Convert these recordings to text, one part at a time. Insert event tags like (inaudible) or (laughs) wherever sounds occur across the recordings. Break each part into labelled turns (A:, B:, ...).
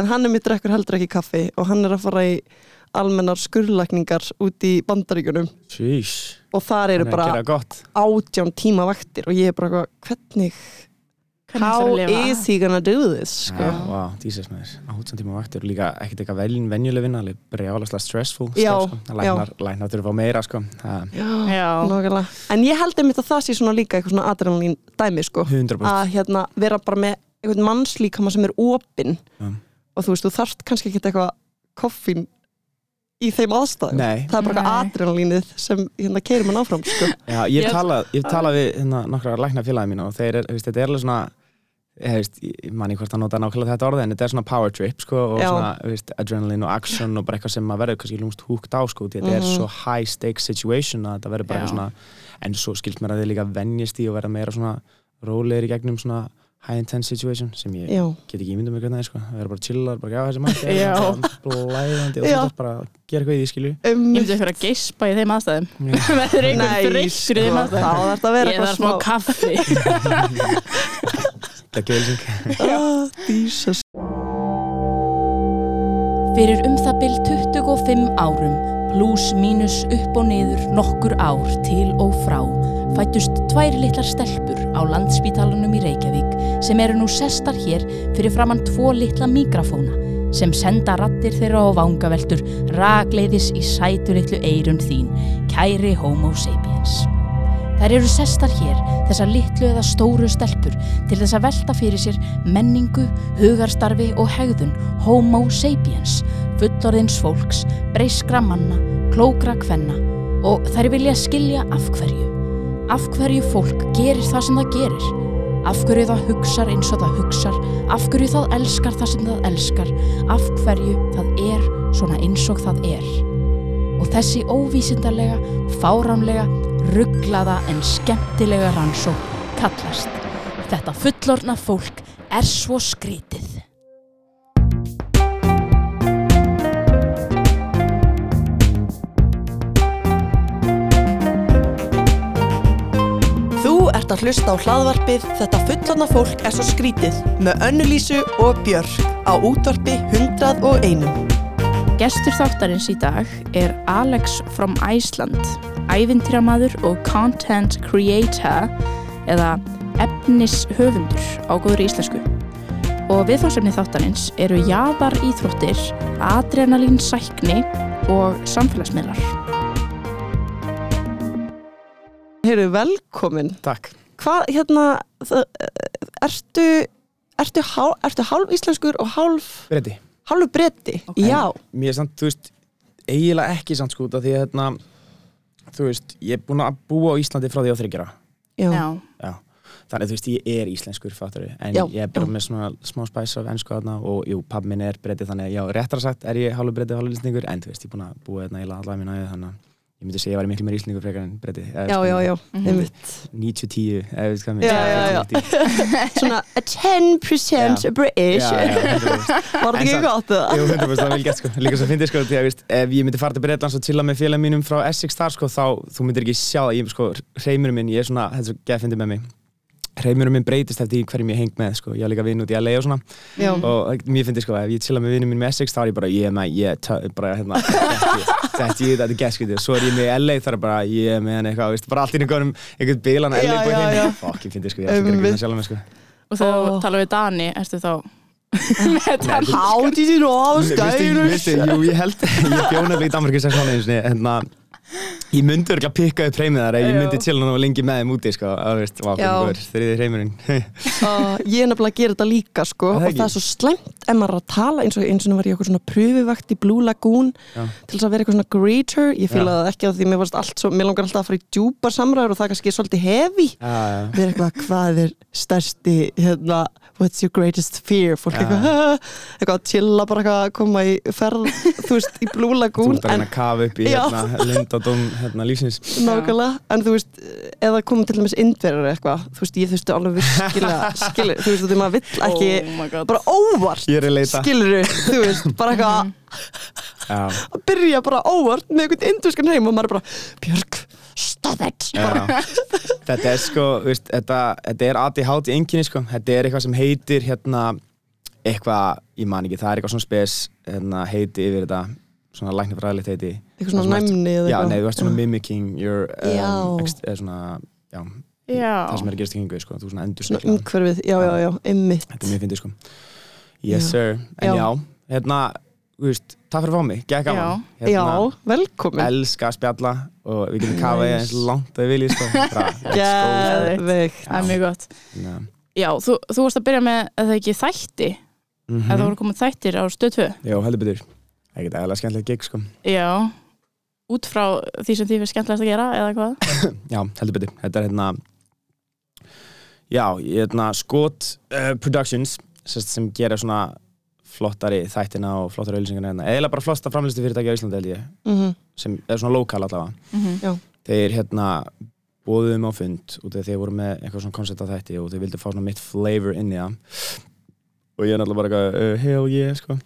A: en hann er mitt drekkur heldur ekki kaffi og hann er að fara í almennar skurðlækningar út í bandaríkunum
B: Sjís
A: og þar eru
B: er
A: bara
B: gera gott.
A: átján tíma vaktir og ég er bara hvernig how is he gonna do this? Sko?
B: Vá, dísast með þér Átján tíma vaktir og líka ekkert eitthvað velin venjuleg vinna alveg brjálaslega stressful
A: Já,
B: stuff, sko. Læknar, læknar þurfa að fá meira sko.
C: Já,
A: en ég held einmitt að það sé svona líka eitthvað svona adrenalín dæmi sko.
B: 100%
A: að hérna vera bara með einhvern mannslíkama sem er opinn.
B: Já.
A: Og þú veist, þú þarft kannski ekki eitthvað koffín í þeim aðstæðum.
B: Nei,
A: það er bara eitthvað adrenalínið sem hérna keirir mann áfram sko.
B: Já, ég hef talað, ég hef talað við hérna, nokkra lækna félagi mína og þeir er, veist, þetta er alveg svona ég veist, ég man ekki hvort að nota nákvæmlega þetta orðið en þetta er svona power trip sko og svona veist, adrenaline og action og bara eitthvað sem maður verður kannski lúmst húkt á sko þetta er
A: Mhm.
B: svo high stakes situation að þetta verður bara svona en svo skilt mér að þið líka venjast í og verða meira svona rólegir í gegnum svona high intense situation sem ég
A: já,
B: get ekki ímyndum mig hvernig það er sko. Það bara chillar, bara já (laughs) þessi
C: Já.
B: blæðandi og þarf bara gera eitthvað í því skilju
C: ég
A: um,
C: myndi eitthvað að geispa í þeim aðstæðum. Verður (laughs) einhver
A: Nei,
C: þreyttur í þeim
A: sko,
C: aðstæðum.
A: þá þarf það að vera
C: Ég þarf smá kaffi. (laughs)
B: Það
A: ah, Jesus.
D: Fyrir um það byll 25 árum, pluss mínus upp og niður nokkur ár til og frá, fættust tvær litlar stelpur á landspítalunum í Reykjavík sem eru nú sestar hér fyrir framann tvo litla mikrafóna sem senda rattir þeirra á vangaveltur ragleiðis í sætu litlu eirun þín, kæri homo sapiens. Þær eru sestar hér, þessar litlu eða stóru stelpur, til þess að velta fyrir sér menningu, hugarstarfi og hegðun homo sapiens, fullorðins fólks, breyskra manna, klókra kvenna og þær vilja skilja af hverju. Af hverju fólk gerir það sem það gerir. Af hverju það hugsar eins og það hugsar, af hverju það elskar það sem það elskar, af hverju það er svona eins og það er. Og þessi óvísindarlega, fáránlega, rugglaða en skemmtilega rannsók kallast. Þetta fullorna fólk er svo skrítið.
A: Að hlusta á hlaðvarpið Þetta fullorna fólk er svo skrítið með Önnulísu og Björk á útvarpi 101.
C: Gestur þáttarins í dag er Alex from Iceland, ævintýramaður og content creator eða efnishöfundur á góður íslensku. Og viðfársefni þáttarins eru jaðar íþróttir, adrenalín sækni og samfélagsmiðlar.
A: Heyrðu, velkomin.
B: Takk
A: Hvað, hérna, það, ertu, ertu, hál, ertu hálf íslenskur og hálf,
B: Breyti
A: hálfu bretti? Já.
B: mér er samt, þú veist, eiginlega ekki samt sko, því að hérna, þú veist, ég er búin að búa á Íslandi frá því á þryggjara.
A: Já.
B: Já. Þannig að þú veist, ég er íslenskur fattur en
A: Já,
B: ég er bara
A: já.
B: með svona smá spæs af ennsku þarna og jú, pabbi minn er breyti þannig að já, réttar sagt er ég hálfur breyti og hálfur íslendingur en þú veist, ég er búin að búa hérna í æði þannig að ég myndi segja að ég var miklu meira íslendingur frekar en breyti.
A: Já, já, já, einmitt.
B: 90-10, eða veist hvað mér.
A: Já, já, já. Svona (laughs) a 10%
B: Já.
A: British.
B: Já, já, 100%. (laughs)
A: Var þetta ekki gott það?
B: Jú, 100% það er vel gett sko Líka svo sko því að veist, ef ég myndi fara til Breitlands og chilla með félagum mínum frá Essex þar sko þá þú myndir ekki sjá það, ég sko hreimurinn minn, ég er svona, þetta er svo geð fyndið með mig hreimurinn minn breytist eftir því hverjum ég heng með sko, ég har líka vinn út í LA og svona
A: Já.
B: og mér fyndið sko, ef ég chilla með vinnum minn með Essex þá er ég bara, (laughs) með, ég þetta er geskvitið svo er ég með LA þar bara, ég er með hann eitthvað, veist, bara allt í einhverjum, einhvern bílan LA búið heim, fokk, ég fyndið sko, ég er svo
A: Einmitt.
B: gerði sjálf með sko.
C: Og þú talar við Dani, ertu þá
A: was
B: Veistu,
A: Irish?
B: veistu, jú, ég held, ég bjóna í einu sinni, hérna, ég myndi örgulega pikka upp hreimið þar ef ég myndi chilla nú lengi með þeim úti, sko, að veist, vá, hvernig góður, þriði hreimurinn.
A: Ég er nefnilega að gera þetta líka sko
B: Er það
A: og það er svo slæmt ef maður er að tala eins og eins og var ég okkur svona pröfuvakt í Blue Lagoon
B: Já.
A: til þess að vera eitthvað svona greeter ég fíla
B: Já.
A: það ekki á því mér, varst allt svo, mér langar alltaf að fara í djúpar samræður og það er kannski svolítið heavy.
B: Já, já,
A: við erum eitthvað hvað er stærsti hérna, what's your greatest fear? Fólk eitthvað, eitthvað að chilla bara eitthvað að koma í ferð þú veist, í Blue
B: þú
A: Lagoon
B: ert að reyna að kafa upp í, hérna, lindadóm, hérna, lífsins.
A: nákvæmlega, en þú veist eða komum til dæmis indverjar eitthvað þú veist, ég þurfti alveg virkilega (laughs) skilur, þú veist, þú veist, maður vill ekki
C: Oh
A: bara óvart skilur þú veist, bara eitthvað
B: Já,
A: að byrja bara óvart með einhvern induskan heim og maður er bara, Björg, stop it.
B: Já. Þetta er sko, veist, þetta, þetta er ADHD enginni, sko, þetta er eitthvað sem heitir, hérna, eitthvað, ég man ekki, það er eitthvað svona spes hérna, heiti yfir þetta svona læknifræðilegt heiti
A: eitthvað svona
B: Það
A: næmni eða
B: já,
A: eitthvað.
B: nei, þú ert svona mimicking your
A: Já.
B: um, ex, eða svona, já,
C: Já,
B: það sem er að gerast í kringu, sko, þú svona endur
A: svona umhverfið, já, já, já, einmitt
B: Þetta er mjög fyndið sko Yes
A: Já.
B: sir, en
A: Já.
B: já, hérna þú veist, takk fyrir að fá mig, gekk gaman hérna,
A: Já, velkomin
B: elska að spjalla og við getum kafa nice. eins langt að við viljum sko. (laughs)
A: Geðveikt
C: það er mjög gott
B: Já.
C: Já, þú, þú varst að byrja með að það ekki þætti
B: Mhm.
C: að það voru komið þættir á stöð 2
B: Já, heldur betur Ekkert eðalega skemmtilegt gig sko
C: Já, út frá því sem því fyrir skemmtilegast að gera eða hvað?
B: Já, heldur betur, þetta er hérna Já, hérna Skot uh, Productions sest, sem gera svona flottari þættina og flottari auðlýsingarna hérna. Eða bara flotta framlistu fyrirtæki á Íslandi held ég.
A: Mhm.
B: sem er svona lokal allavega.
C: Mm
B: þeir hérna bóðum á fund út af því þeir voru með eitthvað svona koncept af þætti og þeir vildu fá svona mitt flavor inn í það og ég er náttúrulega bara eitthvað uh, hell yeah sko.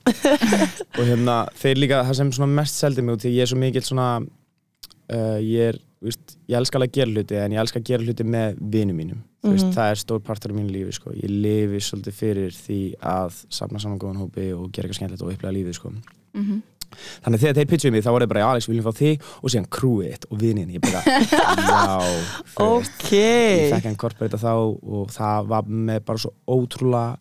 B: (laughs) Og hérna þeir líka það sem svona mest seldi mig út því ég er svo mikill svona uh, ég er, víst, ég elska alveg að gera hluti en ég elska að gera hluti með vinum mínum. Mm
A: Mhm.
B: veist, það er stór partur af mínu lífi sko. Ég lifi svolítið fyrir því að safna saman góðan hópi og gera eitthvað skemmtilegt og upplega lífið sko.
C: -hmm.
B: Þannig að þegar þeir pitchuðu mig þá var ég bara, já Alex, við viljum fá þig og síðan crewið og vinin Ég bara, (laughs) já, þú veist.
A: Ok.
B: Ég fekk hann korporita þá og það var með bara svo ótrúlega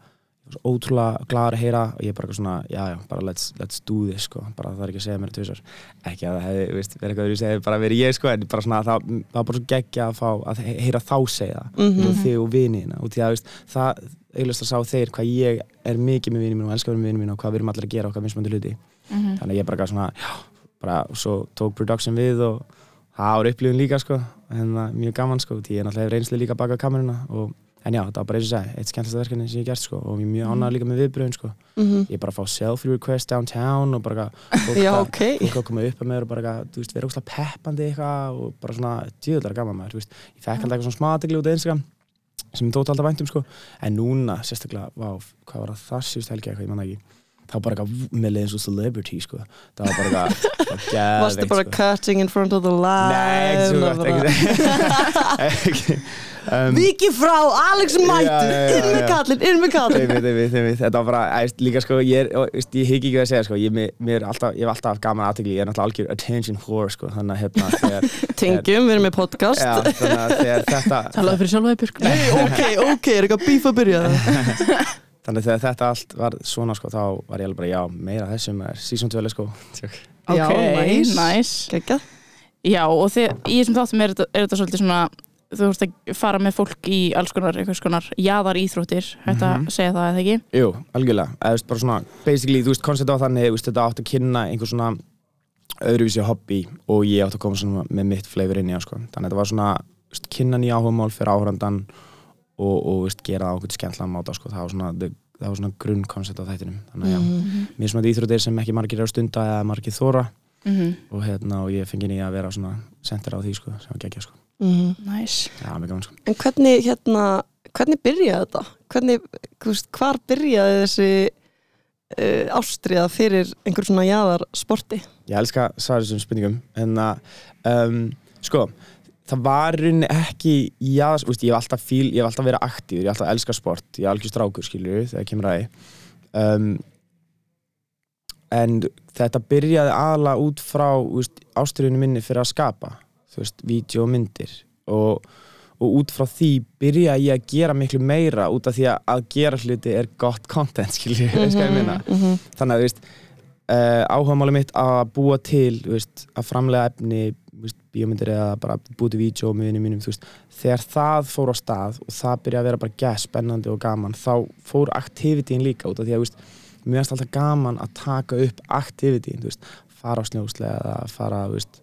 B: ótrúlega gladur að heyra og ég bara eitthvað svona, já, já, bara let's, let's do this, sko. Bara það er ekki að segja mér tvisar ekki að það hefði, veist, verið eitthvað þú segir bara verið ég, sko, en bara svona það, það var bara svo geggja að fá, að he- heyra þá segja það.
A: Mhm.
B: og þig og vinina og því að, veist, það auðvitað sá þeir hvað ég er mikið með vinið mín og elskar með vinið mín og hvað við erum allir að gera okkar mismandi hluti.
C: Mhm.
B: þannig að ég bara gaf svona já, bara, og svo tók production við og það var upplifun líka sko. Það mjög gaman sko, því ég náttúrulega hef reynsli líka baka kameruna og en já, það var bara eins og segi, eitt skemmtilegsta verkefni sem ég hef gert sko og ég er mjög ánægður líka með viðbröðin sko.
A: Mhm.
B: ég bara fá selfie request downtown og bara fólk
A: Já,
B: að- að koma upp að mér og bara, veist, vera óslega peppandi eitthvað og bara svona djöðlar gaman maður, þú veist, ég fekk alltaf eitthvað svona smatigli út af Instagram sem ég tótt alltaf væntum sko. En núna, sérstaklega, vá, hvað var það þar síðust helgi eitthvað, ég manna ekki þá bara eitthvað með leið eins og celebrity sko. Það var bara eitthvað (laughs)
A: Varstu bara
B: sko.
A: cutting in front of the line
B: Nei, ekki svo gott (laughs) (laughs) um,
A: Viki frá, Alex
B: já,
A: inn með kallin, inn með kallin.
B: Þetta var bara, æst, líka sko, ég, er, veist, ég higg ekki að segja sko, ég, mér, mér er alltaf, ég hef alltaf haft gaman aðtegli, ég er náttúrulega algjör attention whore sko, þannig að hérna, þegar, (laughs)
A: Tengjum, við erum með podcast.
B: Já, þannig að þegar þetta, (laughs)
C: Talaðu fyrir sjálfa þig Björk.
A: Nei, ok, ok, er eitthvað bíf að byrja? (laughs)
B: Þannig að þegar þetta allt var svona sko, þá var ég alveg bara, já, meira þessum er season 2, sko,
C: Ok,
A: nice.
C: nice.
A: Gekkað
C: Já, og þið, í þessum þáttum er, þetta- er þetta svolítið svona þú ert að fara með fólk í alls konar einhvers konar jaðar íþróttir hægt að
B: Mhm.
C: segja það eða ekki?
B: Jú, algjörlega, eða þú veist, bara svona, basically, þú veist, koncept á þannig, þú veist, þetta átt að kynna einhver svona öðruvísi hobby og ég átt að koma svona með mitt flavor inn í það, sko, þannig að þetta var svona, veist, kynna nýja áhugamál fyrir áhrandan og, og, veist, gera það okkur skemmtlan máta, sko, það var svona, það var svona grunnkoncept á þættinum, þannig að já,
A: Mhm.
B: mér sem
C: mm
B: ég sem.
C: Næs
B: já, mjög gaman, sko.
A: En hvernig, hérna, hvernig byrjaði þetta? Hvernig, hvar byrjaði þessi uh, ástriða fyrir einhver svona jaðar sporti?
B: Ég elska svarið þessum spurningum en að, um, sko það var rauninni ekki þú veist, ég hef alltaf fíl, ég hef alltaf verið aktív ég hef alltaf elska sport, ég er algjör strákur skilur þegar kemur að því um, en þetta byrjaði aðalega út frá ástriðinu minni fyrir að skapa þú veist, vídeo og myndir og, og út frá því byrjaði ég að gera miklu meira út af því að að gera hluti er gott content skilur, mm -hmm. ég meina
A: Mhm.
B: þannig að þú veist uh, áhugamáli mitt að búa til þú veist, að framlega efni þú veist, bíómyndir eða bara búið til vídeo með mínum, þú veist, þegar það fór á stað og það byrjaði að vera bara gæð spennandi og gaman, þá fór aktivitín líka út af því að þú veist, mér finnst alltaf gaman að taka upp aktivitín þú veist, fara á snjóslega eða fara þú veist,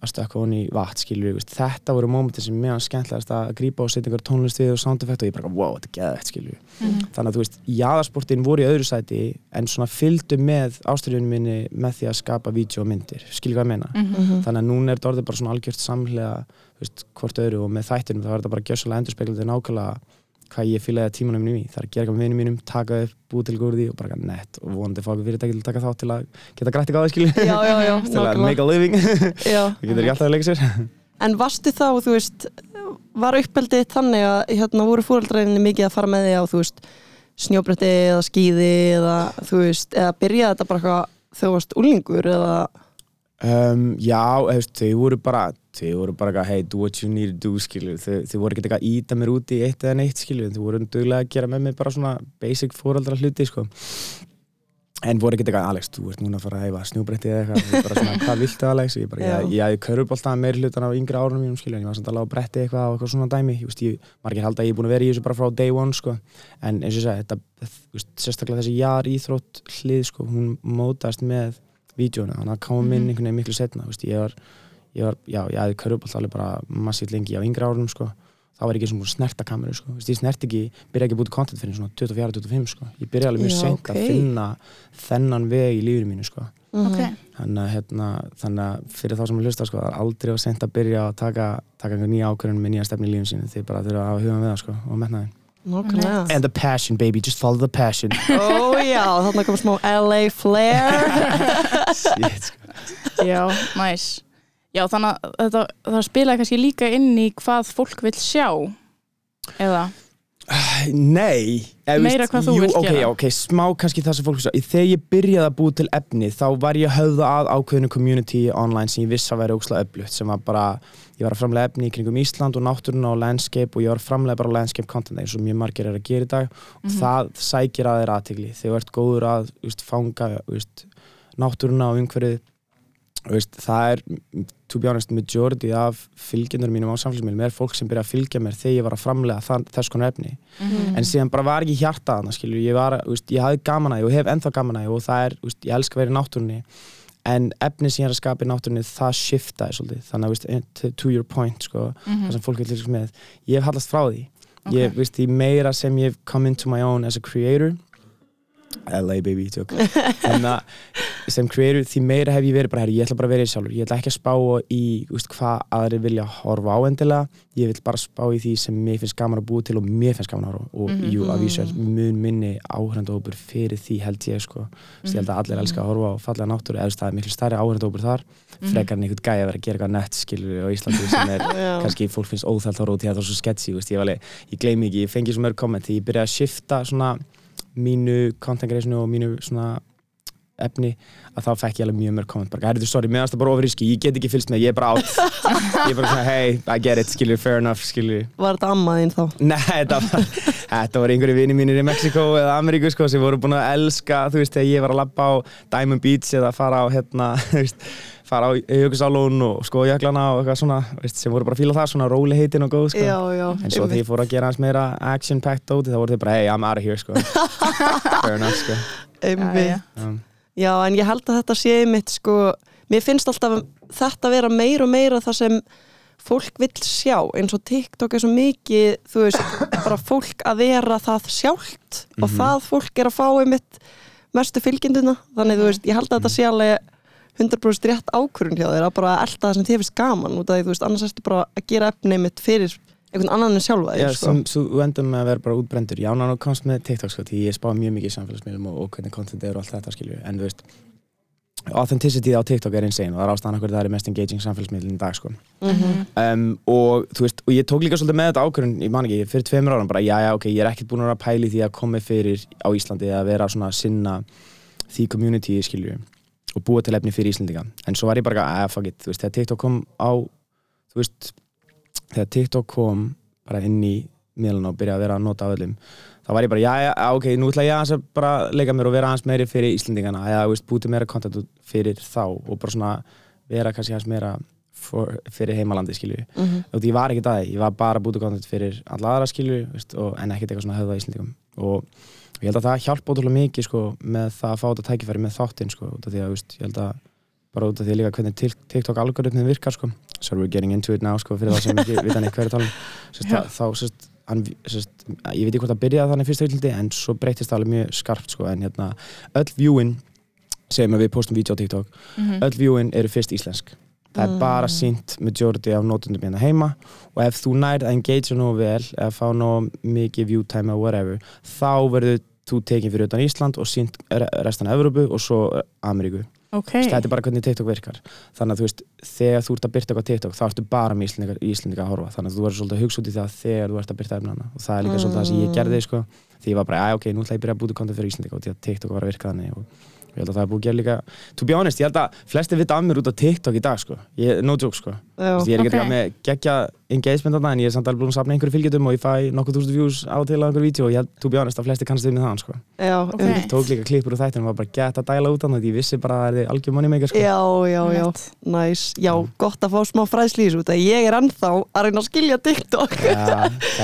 B: að stökka honi í vatn skilur, veist, þetta voru mómentin sem mér var skemmtilegast að grípa og setja einhver tónlist við og sound effect og ég bara, wow, þetta er geðvegt skilur þannig að þú veist, jáðarsportin voru í öðru sæti en svona fylgdu með ástriðunum minni með því að skapa vídeo og myndir, skilur hvað ég meina?
A: Mhm.
B: þannig að núna er þetta orðið bara svona algjört samhlega þú veist, hvort öðru og með þættinum þá er þetta bara gjössalega endurspeglandi nákvæmlega hvað ég að tímanum mínum í. Það er að gera eitthvað með vinum mínum, taka upp, búið til góður því og bara nett og vonandi fá okkur fyrirtæki til að taka þátt til að geta grætt eitthvað á það skilur
A: Já, já, já, (laughs)
B: til að make a living. (laughs) Það
A: Já.
B: getur ekki alltaf að leika sér. (laughs)
A: En varstu þá, þú veist, var uppeldið þannig að hérna voru fóreldrarinni mikið að fara með því á, þú veist, snjóbretti eða skíði eða þú veist, eða byrjaði þetta bara eitthvað þú varst úlingur eða?
B: Um, Já, hefst, þau voru bara þau voru bara eitthvað, hey, do what you need to do skilur, þau, þau voru ekkert eitthvað að íta mér út í eitt eða neitt skilur, þau voru duglega að gera með mig bara svona basic fóraldra hluti sko. En voru ekkert eitthvað, Alex, þú ert núna að fara að heifa snjúbretti eða eitthvað, bara svona, hvað viltu Alex? Ég bara,
A: Já.
B: ég, ég hafði körubóltað meiri hlutan á yngri árunum mínum skilur, en ég var samt alveg á bretti eitthvað og eitthvað svona dæmi, ég veist, ég, margir halda að ég er búin að vera í þessu bara frá day one sko, en eins og ég sagði, þetta, sérstaklega þessi jar íþrótt hlið sko, hún mótast með vídjónu, þannig að koma minn einhvern veginn miklu setna, veist, ég var, ég var, já, ég hafði körubóltað alveg bara massíft lengi á yngri árunum sko, þá var ég ekki svona búin að snerta kameru sko. Þú veist, ég snert ekki, byrja ekki að búti content fyrir svona 24-25 sko. ég byrja alveg mjög
A: Já,
B: seint
A: ok.
B: að finna þennan veg í lífinu mínu sko.
C: Ok,
B: þannig, að, hérna, þannig að fyrir þá sem að hlusta sko, er aldrei á seint að byrja að taka, taka nýja ákvörðun með nýja stefni í lífinu sínu þið bara þurfa að hafa hugan við það sko, og metna þið
A: Nákvæmlega
B: and the passion baby, just follow the passion
A: Ó (laughs) já, þarna kom smá LA flair (laughs)
B: Shit, sko.
C: já, næs Já, þannig að þetta, það spilaði kannski líka inn í hvað fólk vil sjá eða,
B: Nei
C: Meira
B: veist,
C: hvað þú
B: jú,
C: vilt
B: ok,
C: gera.
B: ok, smá kannski það sem fólk svo Þegar ég byrjaði að búi til efni þá var ég höfða að ákveðinu community online sem ég vissi að væri ókslega öflugt sem var bara, ég var að framlega efni í kringum Ísland og náttúruna og landscape og ég var að framlega bara landscape content eins og mjög margir er að gera í dag. Og það sækir að þeir aðtegli þegar þú ert góður að veist, fanga veist, náttúruna og umhverfið veist, það er to be honest, majority af fylgjendur mínum á samfélagsmiðlum er fólk sem byrja að fylgja mér þegar ég var að framlega þann, þess konar efni. En síðan bara var ekki hjarta þarna skilur, ég ég hafði gaman að því og hef ennþá gaman að því og það er, veist, ég elska að vera í náttúrunni. En efni sem ég er að skapa í náttúrunni það shiftaði svolítið, þannig að veist, to, to your point, sko, það sem fólk vil lýsast með. Ég hef hallast frá því. Ég, veist, því meira sem ég hef come into my own as a creator LA baby, tjók (laughs) en að sem creator, því meira hef ég verið bara, herri, ég ætla bara að vera í sjálfur, ég ætla ekki að spá í veist, hvað aðri vilja horfa á endilega. Ég vil bara spá í því sem mér finnst gaman að búa til og mér finnst gaman að horfa og
C: Mhm.
B: jú, að vísu er mun minni áhörndahópur fyrir því held ég sko. Mm ég held að allir elska að horfa á fallega náttúru eða það er miklu stærri áhörndahópur þar. Frekar en einhvern gæja að vera að gera eitthvað nett skilur á Íslandi sem er (laughs) kannski fólk finnst óþælt að róti það svo sketchy, veist, ég, var alveg, ég gleymi ekki, ég fengi svo mörg komment því ég byrjaði að shifta svona mínu content creationu og mínu svona efni að þá fekk ég alveg mjög mörg komment bara, herriðu, sorry, meðan það bara ofriski, ég get ekki fylgst með, ég er bara átt (laughs) ég er bara svona, hey, I get it, skilur, fair enough, skilur
A: Var þetta ammaðinn þá?
B: Nei, þetta var, (laughs) þetta var einhverju vini mínir í Mexiko eða Ameríku sko sem voru búin að elska, þú veist, þegar ég var að labba á Diamond Beach eða fara á hérna, (laughs) þú veist, fara á Jökulsálón og skoða jöklana og eitthvað svona, veist, sem voru bara að fíla það, svona róli heitin og góð, sko.
A: Já, já
B: En svo þegar ég fór að gera hans meira action-packed dóti, þá voru þið bara, hey, I'm out of here, sko. Fair enough, sko.
A: Einmitt.
C: Já,
A: en ég held að þetta sé mitt sko, mér finnst alltaf þetta vera meira og meira það sem fólk vill sjá, eins og TikTok er svo mikið, þú veist, bara fólk að vera það sjálft og það fólk er að fá einmitt mestu fylgjenduna, þannig þú veist, ég held að þetta sé alveg 100% rétt ákvörun hjá að bara elda það sem þér finnst gaman út af því, þú veist, annars ertu bara að gera efni einmitt fyrir einhvern annan en sjálfa
B: Já,
A: þér, sko.
B: sem þú endum með að vera bara útbrendur Já, nánu komst með TikTok, sko, því ég spá mjög mikið í samfélagsmiðlum og, og hvernig content er og allt þetta, skilju En þú veist, authenticity á TikTok er insane og það er ástæðan okkur það er mest engaging samfélagsmiðlun í dag, sko.
A: Mhm.
B: um, og þú veist, og ég tók líka svolítið með þetta ákvörðun, ég man ekki, fyrir tveimur árum bara, já, já, ok, ég er ekkert búin að vera pæli því að koma fyrir á Íslandi að vera svona sinna því community, skilju og búa til efni fyrir Íslandinga en svo var ég bara, að fuck it, þú veist, þegar TikTok kom á þú veist, þegar TikTok kom bara inn í miðlun og byrjaði að vera að nota af öllum þá var ég bara, já, já, ok, nú ætla ég aðeins að bara leika mér og vera aðeins meiri fyrir Íslandingana eða, veist, búti meira content út fyrir þá og bara svona vera kannski aðeins meira for, fyrir heimalandi, skilju
A: Mhm.
B: og ég var ekkert að því, ég var bara að búti content fyrir alla aðra, skilju, veist, og, en ekkert eitthvað svona höfða Íslandingum og ég held að það hjálpa ótrúlega mikið, sko, með það að fá þetta tækifæri með þáttinn, sko, út af því að, veist, ég held að bara út af því líka hvernig Tik- TikTok algoritmið virkar, sko, so we're getting into it now, sko, fyrir það sem ekki (laughs) vita neitt hverju um. Það, þá, sest, hann, sest, ég veit ekki hvort það byrjaði þannig fyrsta villindi en svo breytist það alveg mjög skarpt sko, en hérna, öll viewin segjum að við postum vídeo á TikTok
C: Mhm.
B: öll viewin eru fyrst íslensk það er bara sínt majority af notundum hérna heima og ef þú nærð að engagea nú vel eða fá nú mikið view time eða whatever þá verður þú tekin fyrir utan Ísland og sínt restan af Evrópu og svo eh, Ameríku
C: Ok,
B: þetta er bara hvernig TikTok virkar. Þannig að þú veist, þegar þú ert að byrta eitthvað TikTok þá ertu bara með Íslendingar, Íslendingar að horfa. Þannig að þú verður svolítið að hugsa út í það þegar þú ert að byrta efnana. Og það er líka svolítið það sem ég gerði sko. því ég var bara, að ok, nú ætla ég að byrja að búta konta fyrir Íslandi og því að TikTok var að virka þannig og ég held að það er búið að gera líka to be honest, ég held að flesti vita af mér út á TikTok í dag sko, ég, no joke sko veist, ég er ekki
C: Ok.
B: okay. með geggja engagement þarna en ég er samt alveg búin að safna einhverju fylgjöldum og ég fæ nokkuð þúsund views á til á einhverju vídeo og ég held, to be honest, að flesti kannast við með það sko.
A: já,
C: Ok.
A: um,
B: Ég tók líka klippur úr þættinum og var bara gett að dæla út á það ég vissi bara að það er algjör money maker sko.
A: já, já, já, næs Já, gott að fá smá fræðslýs út að ég er ennþá að reyna að skilja TikTok
B: Já, (laughs)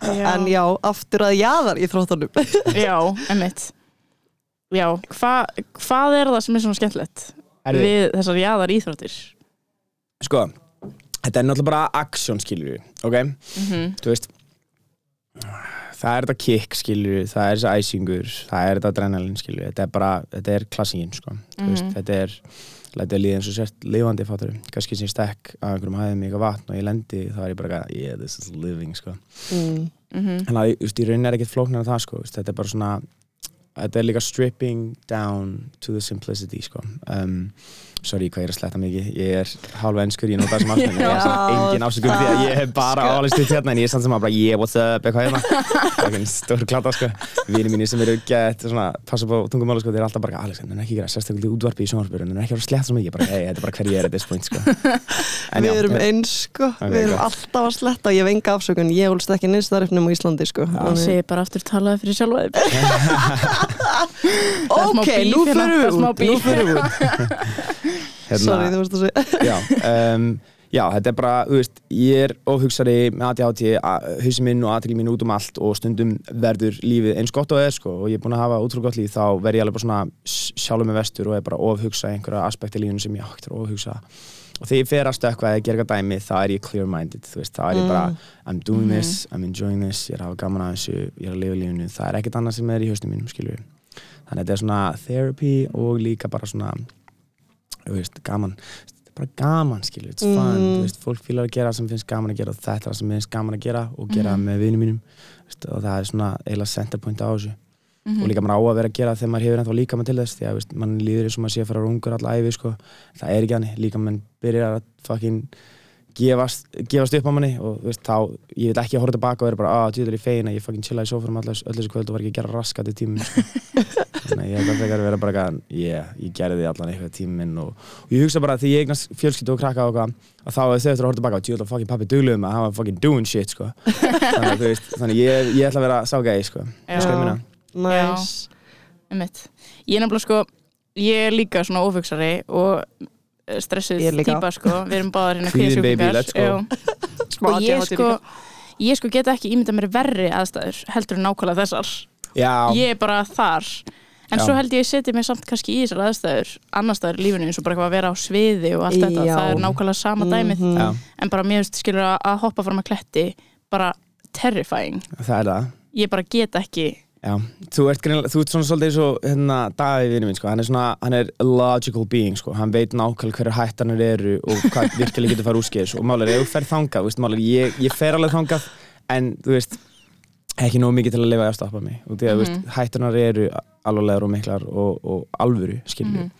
C: Já.
A: En já, aftur að jaðar í þróttanum (laughs)
C: Já, emmitt Já, hva, hvað er það sem er svona skemmtilegt
B: Herri,
C: við þessar jaðar íþróttir?
B: Sko, þetta er náttúrulega bara action skilur við, ok?
C: Mm
B: Þú veist Það er þetta kick skilur við, það er þessi æsingur það er þetta adrenalin skilur við þetta er bara, þetta er klassingin sko Þú veist,
C: Mhm.
B: þetta er, þetta er líðið eins og sért lifandi fattur, kannski sem ég stekk á einhverjum hæðum í eitthvað vatn og ég lendi þá er ég bara eitthvað, yeah, this is living sko
A: mm.
C: -hmm.
B: en það, þú veist, í rauninni er ekkert flóknar en það sko, þetta er bara svona þetta er líka stripping down to the simplicity sko um, sorry hvað ég er að sletta mikið. Ég er hálfa ennskur, ég nota þessum afstöðum (laughs) ég er samt engin afsökum því að ég hef bara
C: Sko.
B: álist upp hérna en ég er samt sem að bara yeah what's up eitthvað hérna. (laughs) Það er stór klata sko. Vinið mínir sem eru gett svona passa på tungumála sko þeir eru alltaf bara Alex en ekki gera sérstaklega útvarpi í sjónvarpur en ekki að vera slett svo mikið. Bara hey þetta er bara hver ég er at this point sko. (laughs) En
A: Við erum eins, sko.
B: Ok,
A: Við erum alltaf að sletta og ég hef enga afsökun. Ég holst ekki neins þarfnum á Íslandi, sko.
C: Það segir bara aftur talaði fyrir sjálfa Það er smá
A: Ok, nú
C: hérna, það
A: við
C: er
A: út
B: Hérna-
A: Sorry, þú veist að segja. (laughs)
B: Já, um, já, þetta er bara, þú veist, ég er ofhugsari með ADHD, hausin minn og aðtækli mín út um allt og stundum verður lífið eins gott og er sko og ég er búin að hafa útrú gott líf þá verð ég alveg bara svona sjálfur með vestur og er bara ofhugsa einhverja aspekti í lífinu sem ég átt að ofhugsa. Og þegar ég fer að stökkva eða gera eitthvað dæmi þá er ég clear-minded, þú veist, þá er ég bara I'm doing this, I'm enjoying this, ég er að hafa gaman að þessu, ég er að lifa lífinu, það er ekkert annað sem er í hausnum mínum, við þannig að þetta er svona therapy og líka bara svona veist, gaman bara gaman, skilur, it's fun
A: Mhm.
B: þú veist, fólk fílar að gera sem finnst gaman að gera og þetta er það sem finnst gaman að gera og gera
C: Mhm.
B: með vinum mínum veist, og það er svona eiginlega centerpoint á þessu
C: Mhm.
B: og líka maður á að vera að gera þegar maður hefur ennþá líka til þess því að veist, mann líður eins og maður sé að fara rungur alla æfi sko. það er ekki hannig, líka mann byrjar að fucking gefast, gefast upp á manni og veist, þá, ég vil ekki að horfa tilbaka og vera bara, að djúður í fegin að ég fucking chillaði í sófum öll öll þessu kvöld og var ekki að gera raskat í tímum þannig að ég held að frekar vera bara eitthvað, yeah, ég gerði allan eitthvað tíminn og, og ég hugsa bara að því ég eignast fjölskyldu og krakka og að þá þau eftir að horfa tilbaka og djúður fucking pappi dugluðum að hann var fucking doing shit sko. þannig að þú veist, þannig að ég, ég ætla að vera ságæði sko. Þú sko ég
C: er nefnilega sko ég er líka svona ofugsari og stressuð típa sko. Við erum báðar hérna kvíðasjúklingar. og ég sko ég sko get ekki ímynda mér verri aðstæður heldur en nákvæmlega þessar.
B: Já,
C: ég er bara þar. En
B: Já.
C: svo held ég að setja mig samt kannski í þessar aðstæður annar staðar í lífinu eins og bara að vera á sviði og allt þetta,
A: Já.
C: það er nákvæmlega sama dæmið.
A: Mhm.
B: já,
C: en bara mér finnst skilur að, að hoppa fram að kletti bara terrifying.
B: Það er það.
C: Ég bara get ekki
B: Já, þú ert, þú ert svona svolítið eins og hérna, Davíð vinur minn, sko, hann er svona, hann er a logical being, sko, hann veit nákvæmlega hverju hættanir eru og hvað (laughs) virkilega getur fara úrskeiðis. Og málega, þú fer þangað, veist, málega, ég, ég fer alveg þangað, en, þú veist, ekki nóg mikið til að lifa að stoppa mig. Og því að, þú veist, hættunar eru alvarlegar og miklar og, og alvöru, skilju
C: Mhm.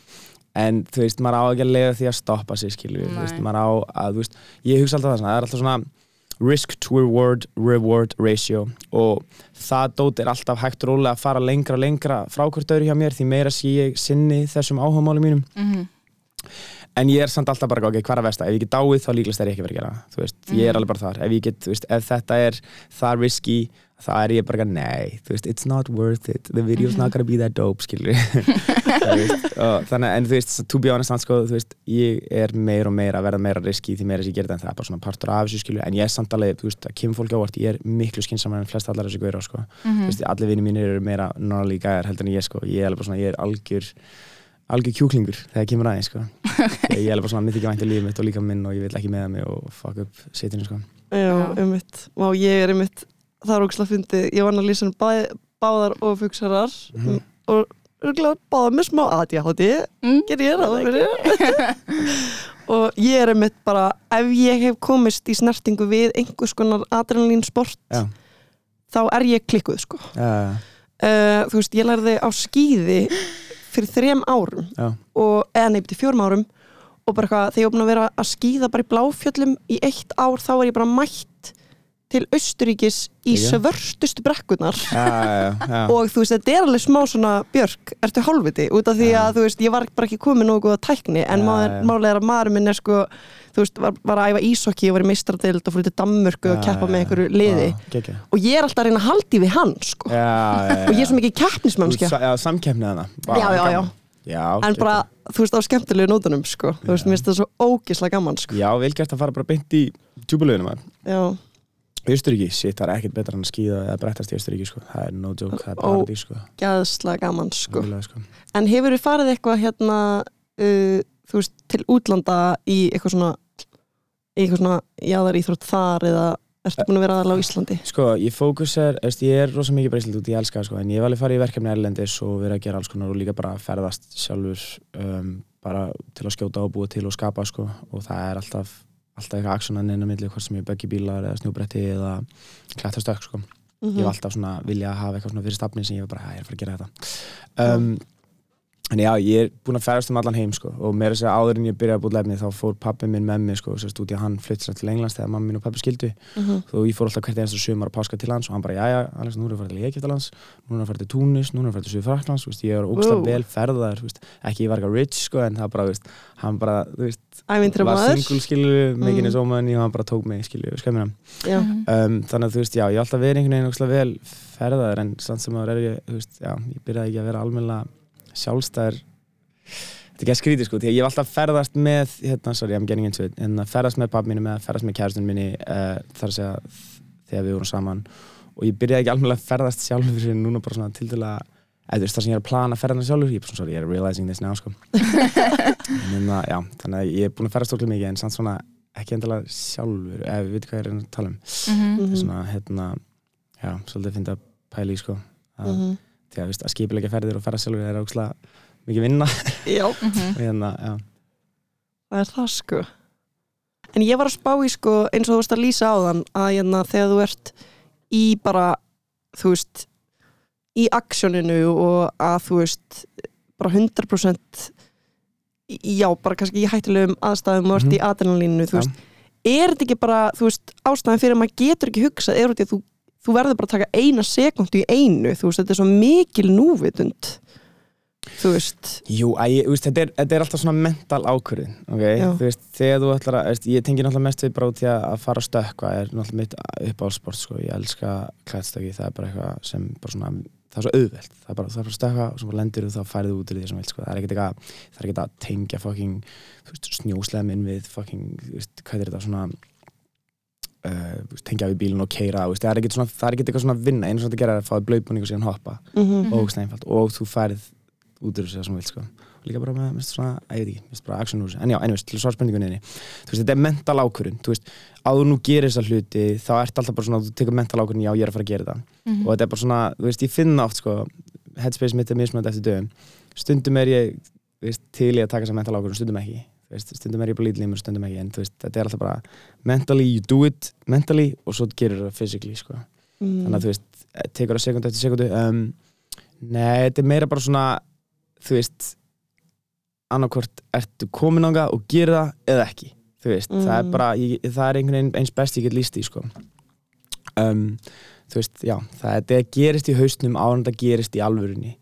B: en, þú veist, maður á ekki að lifa því að stoppa sig, skilju, maður á að, þú veist, ég hugsa alltaf það svona, það er alltaf svona risk to reward, reward ratio. Og það dót er alltaf hægt rólega að fara lengra lengra frá hvort öðru hjá mér því meira sé ég sinni þessum áhugamáli mínum.
C: Mm
B: en ég er samt alltaf bara, ok, hvað er að versta? Ef ég get dáið þá líklegast er ég ekki verið að gera það. þú veist, ég er alveg bara þar, ef get, veist, ef þetta er það risky, þá er ég bara nei, þú veist, it's not worth it the video's not gonna be that dope, skilur (laughs) og þannig, en þú veist to be honest, sko, þú veist, ég er meir og meir að verða meira risky því meira sem ég gerði en það er bara svona partur af þessu, skilur, en ég er samt alveg þú veist, að kemur fólki ávart, ég er miklu skinsamar en flest allar þessu gauðra, sko,
C: Mhm.
B: þú veist, allir vinni mínir eru meira norrali gæðar heldur en ég, sko, ég er alveg svona, ég er algjör algjör kjúklingur þegar kemur aðeins sko. (laughs) ég er alveg svona myndi ekki vænti lífið mitt og líka minn og ég vil ekki meða mig og fuck up sitinu sko.
A: Já,
C: Já.
A: um mitt Má ég er um mitt Það er ógslag fyndið Ég var annað lýsan bæ, báðar og fugsarar
B: Mhm.
A: og örgulega báðar með smá ADHD
C: Mm.
A: ger ég ráð fyrir (laughs) og ég er um mitt bara ef ég hef komist í snertingu við einhvers konar adrenalín sport
B: Já.
A: þá er ég klikkuð sko
B: uh,
A: uh, þú veist, ég lærði á skýði fyrir þrem árum
B: já,
A: og, eða nefndi fjórum árum og bara eitthvað, þegar ég búin að vera að skýða bara í bláfjöllum í eitt ár þá er ég bara mætt til Austuríkis í svörstustu brekkunar
B: já, já, já. (laughs)
A: og þú veist, þetta er alveg smá svona björk, ertu hálfviti, út af því að þú veist, ég var bara ekki komið nógu góða tækni en maður, málega er að maður minn er sko þú veist, var, var að æfa ísokki og var í meistradeild og fór til Danmörku og keppa með einhverju liði.
B: Geggjað.
A: og ég er alltaf að reyna að haldi við hann sko. Og ég er svo mikið keppnismannskja
B: Þú- Já, samkeppnið hana
A: Já, já, já.
B: Já,
A: en bara, þú veist, á skemmtilegu nótunum sko, þú veist, mér finnst það svo ógislega gaman sko,
B: Já, vel gert að fara bara beint í tjúbulöginum
A: já,
B: Austuríki, shit, það er ekkert betra en að skýða eða brettast í Austuríki, sko Það er no joke, það er
A: Ó.
B: paradís, sko
A: gæðslega gaman sko
B: Verulega, sko.
A: En hefur þið farið eitthvað hérna, uh, þú veist, til útlanda í eitthvað svona, í eitthvað svona jáðar íþrótt þar eða ertu búin að vera aðalega á Íslandi?
B: Sko, ég fókus er, veist, ég er rosa mikið breysild út, ég elska sko, en ég hef alveg farið í verkefni erlendis og verið að gera alls konar og líka bara ferðast sjálfur um, bara til að skjóta og búa til og skapa, sko, og það er alltaf alltaf eitthvað aksjonan inn á milli, hvort sem ég böggi bílar eða snjúbretti eða klættastökk, sko.
A: Mm
B: Ég hef alltaf svona vilja að hafa eitthvað svona fyrir stafni sem ég var bara, "Æ, ég er að fara að gera þetta um, En já, ég er búin að ferðast um allan heim sko og meira að segja áður en ég byrjaði að búið lefni þá fór pappi minn með mig sko sérst út í að hann flytti sér til Englands þegar mamma mín og pappi skildu
A: -hmm.
B: og ég fór alltaf hvert einasta sumar að páska til hans og hann bara, jæja, Alex, nú erum við að fara til Egyptalands nú erum við að fara til Túnis, nú erum við að fara til Suður-Fraklands veist, ég er ógstlega
A: Wow.
B: vel ferðar veist, ekki ég var eitthvað rich sko en það bara, veist, hann bara, þú veist,
A: Ævintra
B: var
A: maður?
B: single skilju, mikinn
A: Mm.
B: í sómanni og hann bara tók mig skilju, skömmina
A: Já,
B: um, þannig að þú veist, já, ég hef alltaf verið einhvern veginn ógstlega vel ferðaður en samt sem áður er ég, já, ég byrjaði ekki að vera almennilega sjálfstæður þetta er ekki að skríti sko, því að ég hef alltaf ferðast með hérna, sorry, I'm getting into it en að ferðast með papp mínu með, ferðast með kærastun minni uh, þar að segja þegar við vorum saman og ég byrjaði ekki almennilega að ferðast sjálfur eða þú veist það sem ég er að plana að ferðast sjálfur ég er bara svona, sorry, ég er realizing this now sko (laughs) en að, já, þannig að ég er búin að ferðast okkur mikið en samt svona ekki endilega sjálfur, ef við veitum hvað ég er að tala um
C: Mhm.
A: Mhm.
B: svona hérna já, svolítið að pæla í sko að,
A: Mhm.
B: því að, veist, að skipilegja ferðir og ferða sjálfur er ógslag mikið vinna
A: já, (laughs)
C: Mhm.
B: og hérna, já,
A: það er það sko En ég var að spá í sko eins og þú veist að lýsa á þann að hérna, þegar þú ert í bara, þú veist í aksjóninu og að þú veist bara 100% í- já, bara kannski í hættulegum aðstæðum og ert
B: Mhm.
A: í adrenalínu, þú veist er þetta ekki bara, þú veist, ástæðan fyrir að maður getur ekki hugsað, er þetta að þú, þú verður bara að taka eina sekundu í einu, þú veist, þetta er svo mikil núvitund þú veist
B: jú, að ég, veist, þetta er, þetta er alltaf svona mental ákvörðin ok,
A: Já.
B: þú veist, þegar þú ætlar að ég tengi náttúrulega mest við bara út í að fara að stökkva er náttúrulega mitt uppáhaldsport sko, ég elska klæðstöki, það er bara eitthvað sem bara svona, það er svo auðvelt. Það er bara, það er bara að stökkva og svo lendir og þá færið út úr því sem vilt, sko, það er ekkert eitthvað það er ekkert að tengja fucking þú veist, snjóslega inn við fucking, þú veist, hvað er þetta svona uh, þú tengja við bílun og keira veist, það er ekkert svona, það er ekkert eitthvað svona vinna. Einu sem þetta gera er að fá blöybúning og síðan hoppa.
A: Mm -hmm.
B: Og snæfald og þú færið út þessu það sem þú vilt sko. og líka bara með, svona, ég veit ekki, minnst bara action úr en já, einhvers, til að svara spurningunni þú veist, þetta er mental ákvörun, þú veist að þú nú gerir þessa hluti, þá ert alltaf bara svona þú tekur mental ákvörun, já, ég er að fara að gera þetta.
C: Mhm.
B: og þetta er bara svona, þú veist, ég finna oft sko, headspace mitt er mismunandi eftir dögum. Stundum er ég, þú veist, til í að taka þessa mental ákvörun, stundum ekki. Veist, stundum er ég bara lítlímur, stundum ekki. En þú veist, þetta er alltaf bara mentally, you do it mentally og svo gerir það physically sko.
A: Mm.
B: þannig að þú veist, tekur það sekundu eftir sekundu um, nei, þetta er meira bara svona þú veist annarkvort ertu komin ánga og gera eða ekki þú veist,
A: Mm.
B: það er bara ég, það er einhvern veginn eins best ég get líst í sko. um, þú veist, já það þetta gerist í haustnum áður en það gerist í alvörunni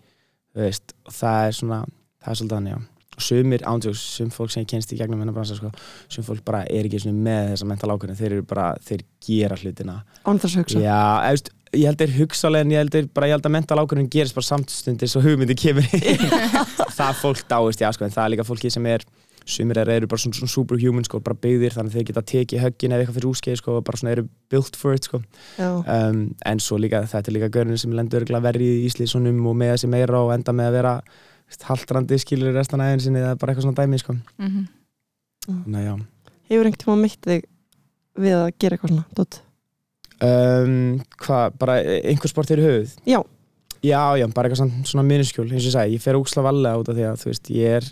B: þú veist, og það er svona það er svolítið hann, já og sumir ándjóks, sum fólk sem ég kennst í gegnum hennar bransa sko, sum fólk bara er ekki með þessa mental ákvörðin, þeir eru bara, þeir gera hlutina
A: án þess að hugsa
B: Já, eða, ég held þeir hugsalega en ég held þeir bara, ég held að mental ákvörðun gerist bara samstundis og hugmyndi kemur inn. (laughs) (laughs) það fólk dáist, já sko, en það er líka fólki sem er sumir er, eru bara svona, svona superhuman sko, bara byggðir þannig að þeir geta tekið höggin eða eitthvað fyrir úskeið sko, bara svona eru built for it sko. um, en svo líka, þetta er líka görnir sem lendur verið í Íslísunum og með þessi meira og enda með að vera haldrandi skilur restan aðeins eða bara eitthvað svona dæmi sko. Þannig að já
A: hefur einhvern tíma meitt þig við að gera eitthvað svona dót?
B: Um, Hvað, bara einhver sport er í höfuð?
A: Já.
B: Já, já, bara eitthvað svona, minniskjól, eins og ég sagði, ég fer úksla valega út af því að, þú veist, ég er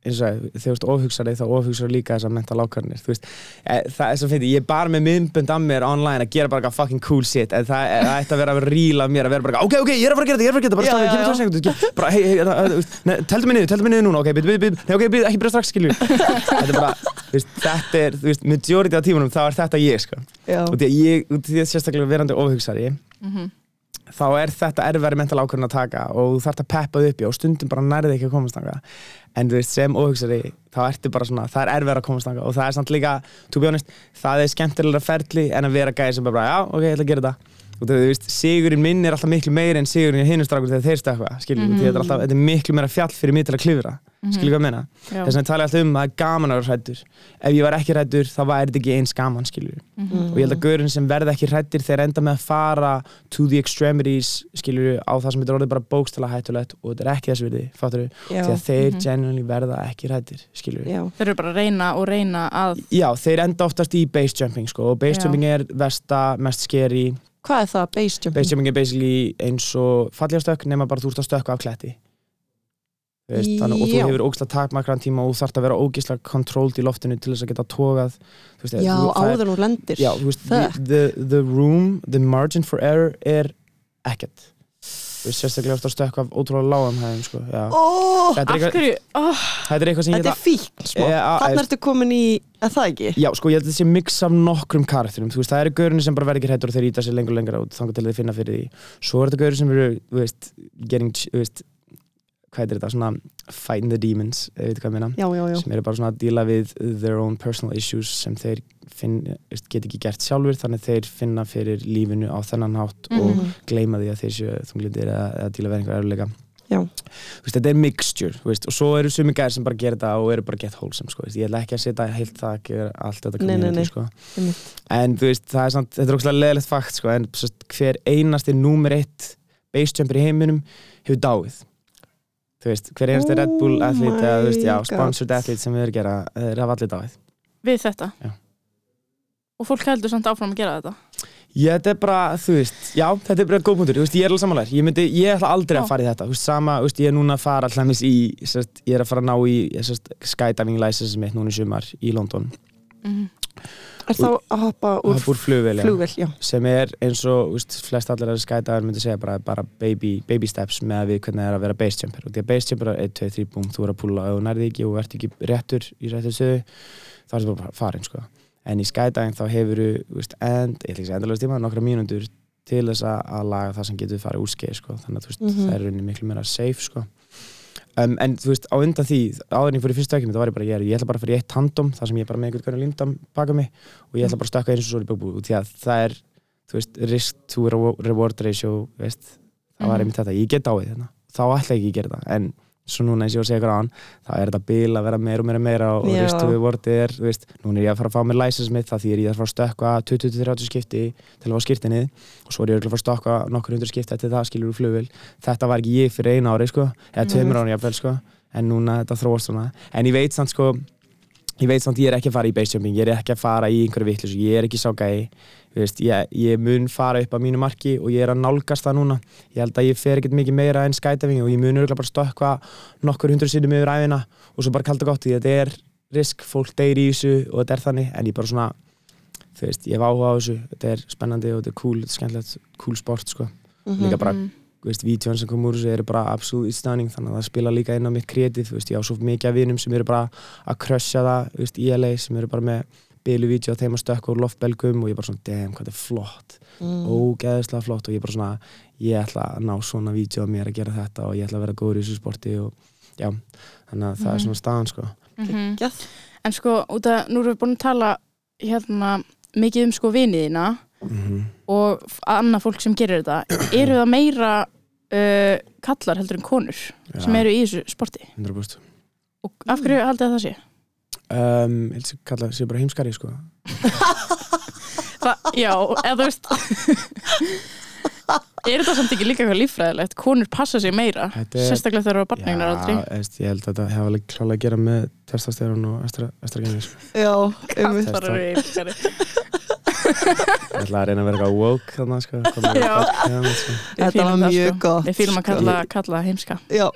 B: eins og að þegar þú ert ofhugsari þá ofhugsar líka þessar mental ákvarðanir þú veist, e, það er svo fyrir, ég er bara með myndbönd af mér online að gera bara eitthvað fucking cool shit en það það ætti að vera að ríla af mér að vera bara ok, ok, ég er að fara að gera þetta, ég er að fara að gera þetta bara stafið, það- það- veist, nei, teldu mig niður, teldu mig niður núna ok, byrju, byrju, ok, byrju, ekki byrja strax, skilju þetta er bara, þú veist, þetta er þú veist, majority af tímanum þá er þetta ég, sko. Og því að þá er þetta erfæri mental ákvörðin að taka og þú þarf að peppa þig upp í og stundum bara nærði ekki að komast þangað. En þú veist sem ofhugsari þá ertu bara svona, það er erfæri að komast þangað og það er samt líka, to be honest, það er skemmtilega ferli en að vera gæði sem bara, já, ok, ég ætla að gera þetta. Og þú veist, sigurinn minn er alltaf miklu meiri en sigurinn í hinu strákur þegar þeir stökkva skiljum, mm. -hmm. þetta er alltaf, þetta er miklu meira fjall fyrir mig til að klifra, skiljum hvað ég meina?
C: Já.
B: þess vegna tala ég alltaf um að gaman að vera hrættur ef ég var ekki hrættur þá væri þetta ekki eins gaman skiljur og ég held að gaurinn sem verða ekki hrættir þeir enda með að fara to the extremities skiljur á það sem þetta er orðið bara bókstala hættulegt og þetta er ekki þess virði fattur því að þeir genuinely verða ekki hrættir skiljur
A: já,
C: Þeir eru bara að reyna og reyna að
B: Já, þeir enda oftast í base jumping sko, og base
C: Já.
B: jumping er versta, mest scary.
A: Hvað er það, base jumping?
B: base jumping er basically eins og falljastökk nema bara þú ert að stökka af kletti veist, þannig, og þú hefur ógislega takmarkaðan tíma og þú þarft að vera ógislega controlled í loftinu til þess að geta tógað þú veist,
A: Já,
B: þú,
A: áður nú lendir.
B: Já, veist, the, the, room, the margin for error er ekkert. Sérstaklega eftir að stökka af ótrúlega lágum hæðum, sko.
A: Ó,
B: Þetta er eitthvað,
C: oh,
B: þetta er
A: Þetta
B: geta
A: er fíkn
B: Eh, á-
A: Þannig ertu komin í, að það ekki?
B: Já, sko, ég held að þetta sé mix af nokkrum karakterum, veist, það eru gaurinn sem bara verður ekki hrættur og þeir íta sér lengur og lengur át þangar til þeir finna fyrir því. Svo er þetta gaurinn sem eru, þú veist, getting, þú veist, hvað er þetta, svona fighting the demons, ef við veit hvað ég meina,
A: Já, já, já
B: sem eru bara svona að díla við their own personal issues sem þeir finn, veist, get ekki gert sjálfur, þannig þeir finna fyrir lífinu á þennan hátt og
A: Mhm.
B: gleyma því að þeir séu þunglindir eða, eða díla við einhver erfuleika.
A: Já.
B: Þú veist, þetta er mixture, veist, og svo eru sumi gæðir sem bara gera þetta og eru bara get wholesome, sko, veist, ég ætla ekki að setja heilt það að gera allt þetta
A: Nei, nei, nei.
B: sko. En þú veist, það er samt, þetta er ógslag leðilegt fakt, sko, en hver einasti númer eitt basejumper í heiminum hefur dáið. Þú veist, hver
A: Oh
B: Red Bull athlete eða, þú veist, já, sponsored
A: God.
B: athlete sem við erum að gera, þeir hafa allir dáið.
C: við þetta
B: Já.
C: Og fólk heldur samt áfram að gera þetta
B: Já, þetta er bara, þú veist, já, þetta er bara góð punktur, þú veist, ég er alveg samanlegar, ég myndi, ég ætla aldrei
C: Já.
B: að fara í þetta, þú veist, sama, þú veist, ég er núna að fara alltaf í, sest, ég er að fara að ná í, sest, skydiving license mitt núna í sumar í London,
A: Er þá að hoppa úr
B: já,
A: flugvel,
B: sem er eins og, veist, flest allir að skydiver myndi segja bara, bara baby, baby steps með að við hvernig það er að vera base jumper, og því að base jumper er 1, 2, 3, búm, þú er að púla og nærði ekki og ert ekki réttur í réttur stöðu, þá er það bara farin, sko, en í skydiving þá hefur þú end, ég ætla ekki að endalega tíma nokkra mínútur til þess að, laga það sem getur farið úr skeið sko. þannig að veist,
A: Mhm.
B: það er rauninni miklu meira safe sko. Um, en þú veist, á undan því áður en ég í fyrstu ökjum, það var ég bara ég, ég ætla bara að fyrir eitt tandem, það sem ég er bara með einhvern hvernig lindam baka mig og ég ætla bara að stökka eins og svo í og því að það er, þú veist, risk to rewa- reward ratio, veist. Það var
C: Mhm.
B: einmitt þetta, ég get á því þetta þá ætla ég ekki að gera það, en svo núna eins og ég var að segja ykkur á hann, þá er þetta bil að vera meira og meira meira og
A: Já.
B: risk to reward er, þú veist, núna er ég að fara að fá mér license mitt, það því er ég að fara að stökka 20-30 skipti til að fá skirtinni og svo er ég að fara að stökka nokkur hundur skipti eftir það skilur úr flugvél, þetta var ekki ég fyrir einu ári sko, eða tveimur ári jafnvel sko en núna þetta þróast svona. En ég veit samt sko ég veit samt ég er ekki að fara í base jumping ég er ekki að fara í einhverju vittlis ég er ekki sá gæi. Þú veist, ég, ég mun fara upp á mínu marki og ég er að nálgast það núna ég held að ég fer ekkert mikið meira en skydiving og ég mun örgulega bara stökkva nokkur hundur sinnum yfir æfina og svo bara kalda gott því þetta er risk, fólk deyr í þessu og þetta er þannig en ég bara svona þú veist, ég hef áhuga á þessu þetta er spennandi og þetta er cool, þetta er skemmtilegt cool sport sko,
A: Mhm.
B: líka bara
C: Mm.
B: þú veist, vítjón sem kom úr þessu eru bara absolutt stunning þannig að það spila líka inn á mitt kreatív þú veist, ég á svo mikið af að á þeim að stökka úr loftbelgum og ég bara svona, damn, hvað þetta er flott
A: Mm.
B: ógeðislega flott og ég bara svona ég ætla að ná svona vídeo af mér að gera þetta og ég ætla að vera góður í þessu sporti og já, þannig að það er
C: Mhm.
B: svona staðan sko
C: Mhm.
A: Geggjað.
C: En sko, út að nú erum við búin að tala hérna mikið um sko viniðina
B: mm
C: og annað fólk sem gerir þetta eru það meira uh, kallar heldur en konur sem eru í þessu sporti
B: 100%
C: og af hverju haldið að það sé?
B: Um, að kalla sér bara heimskari sko. (laughs)
C: Þa, já, eða þú veist (laughs) er þetta samt ekki líka eitthvað líffræðilegt? Konur passa sig meira
B: er-
C: sérstaklega þegar það eru barnegnar aldrei
B: Já, ég held að þetta hefði alveg klálega að gera með testosterón og estra, estragenið sko.
A: Já, einmitt.
C: kallar eru yfirkari
B: Ég ætla að reyna að vera eitthvað woke þannig sko, í podcast, sko.
A: Þetta var
C: það,
A: mjög
C: sko.
A: gott,
C: Við fýlum að kalla, kalla heimska
A: Já,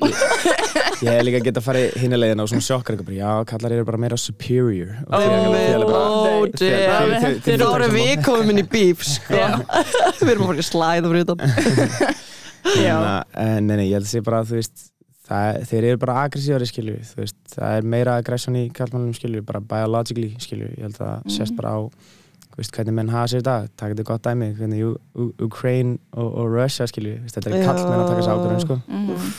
B: Ég hef líka getað að fara hinn að leiðina og svona sjokkar eitthvað bara, já, kallar eru bara meira superior
C: nei.
A: damn. Þá erum við komum inn í bíf sko. Við erum að fara í slæð og
B: Hérna, en nei, nei, ég held að sé bara að þú veist það, þeir eru bara aggressívari skilju það er meira aggression í kallmannum skilju, bara biologically skilju ég held að það
C: Mhm.
B: sést bara á veist, hvernig menn hafa sér í dag, taka þetta gott dæmi hvernig U U Ukraine og, og Russia skilju, þetta er
A: Já.
B: kallmenn að taka sér ákvörðun sko.
C: Mhm.
B: en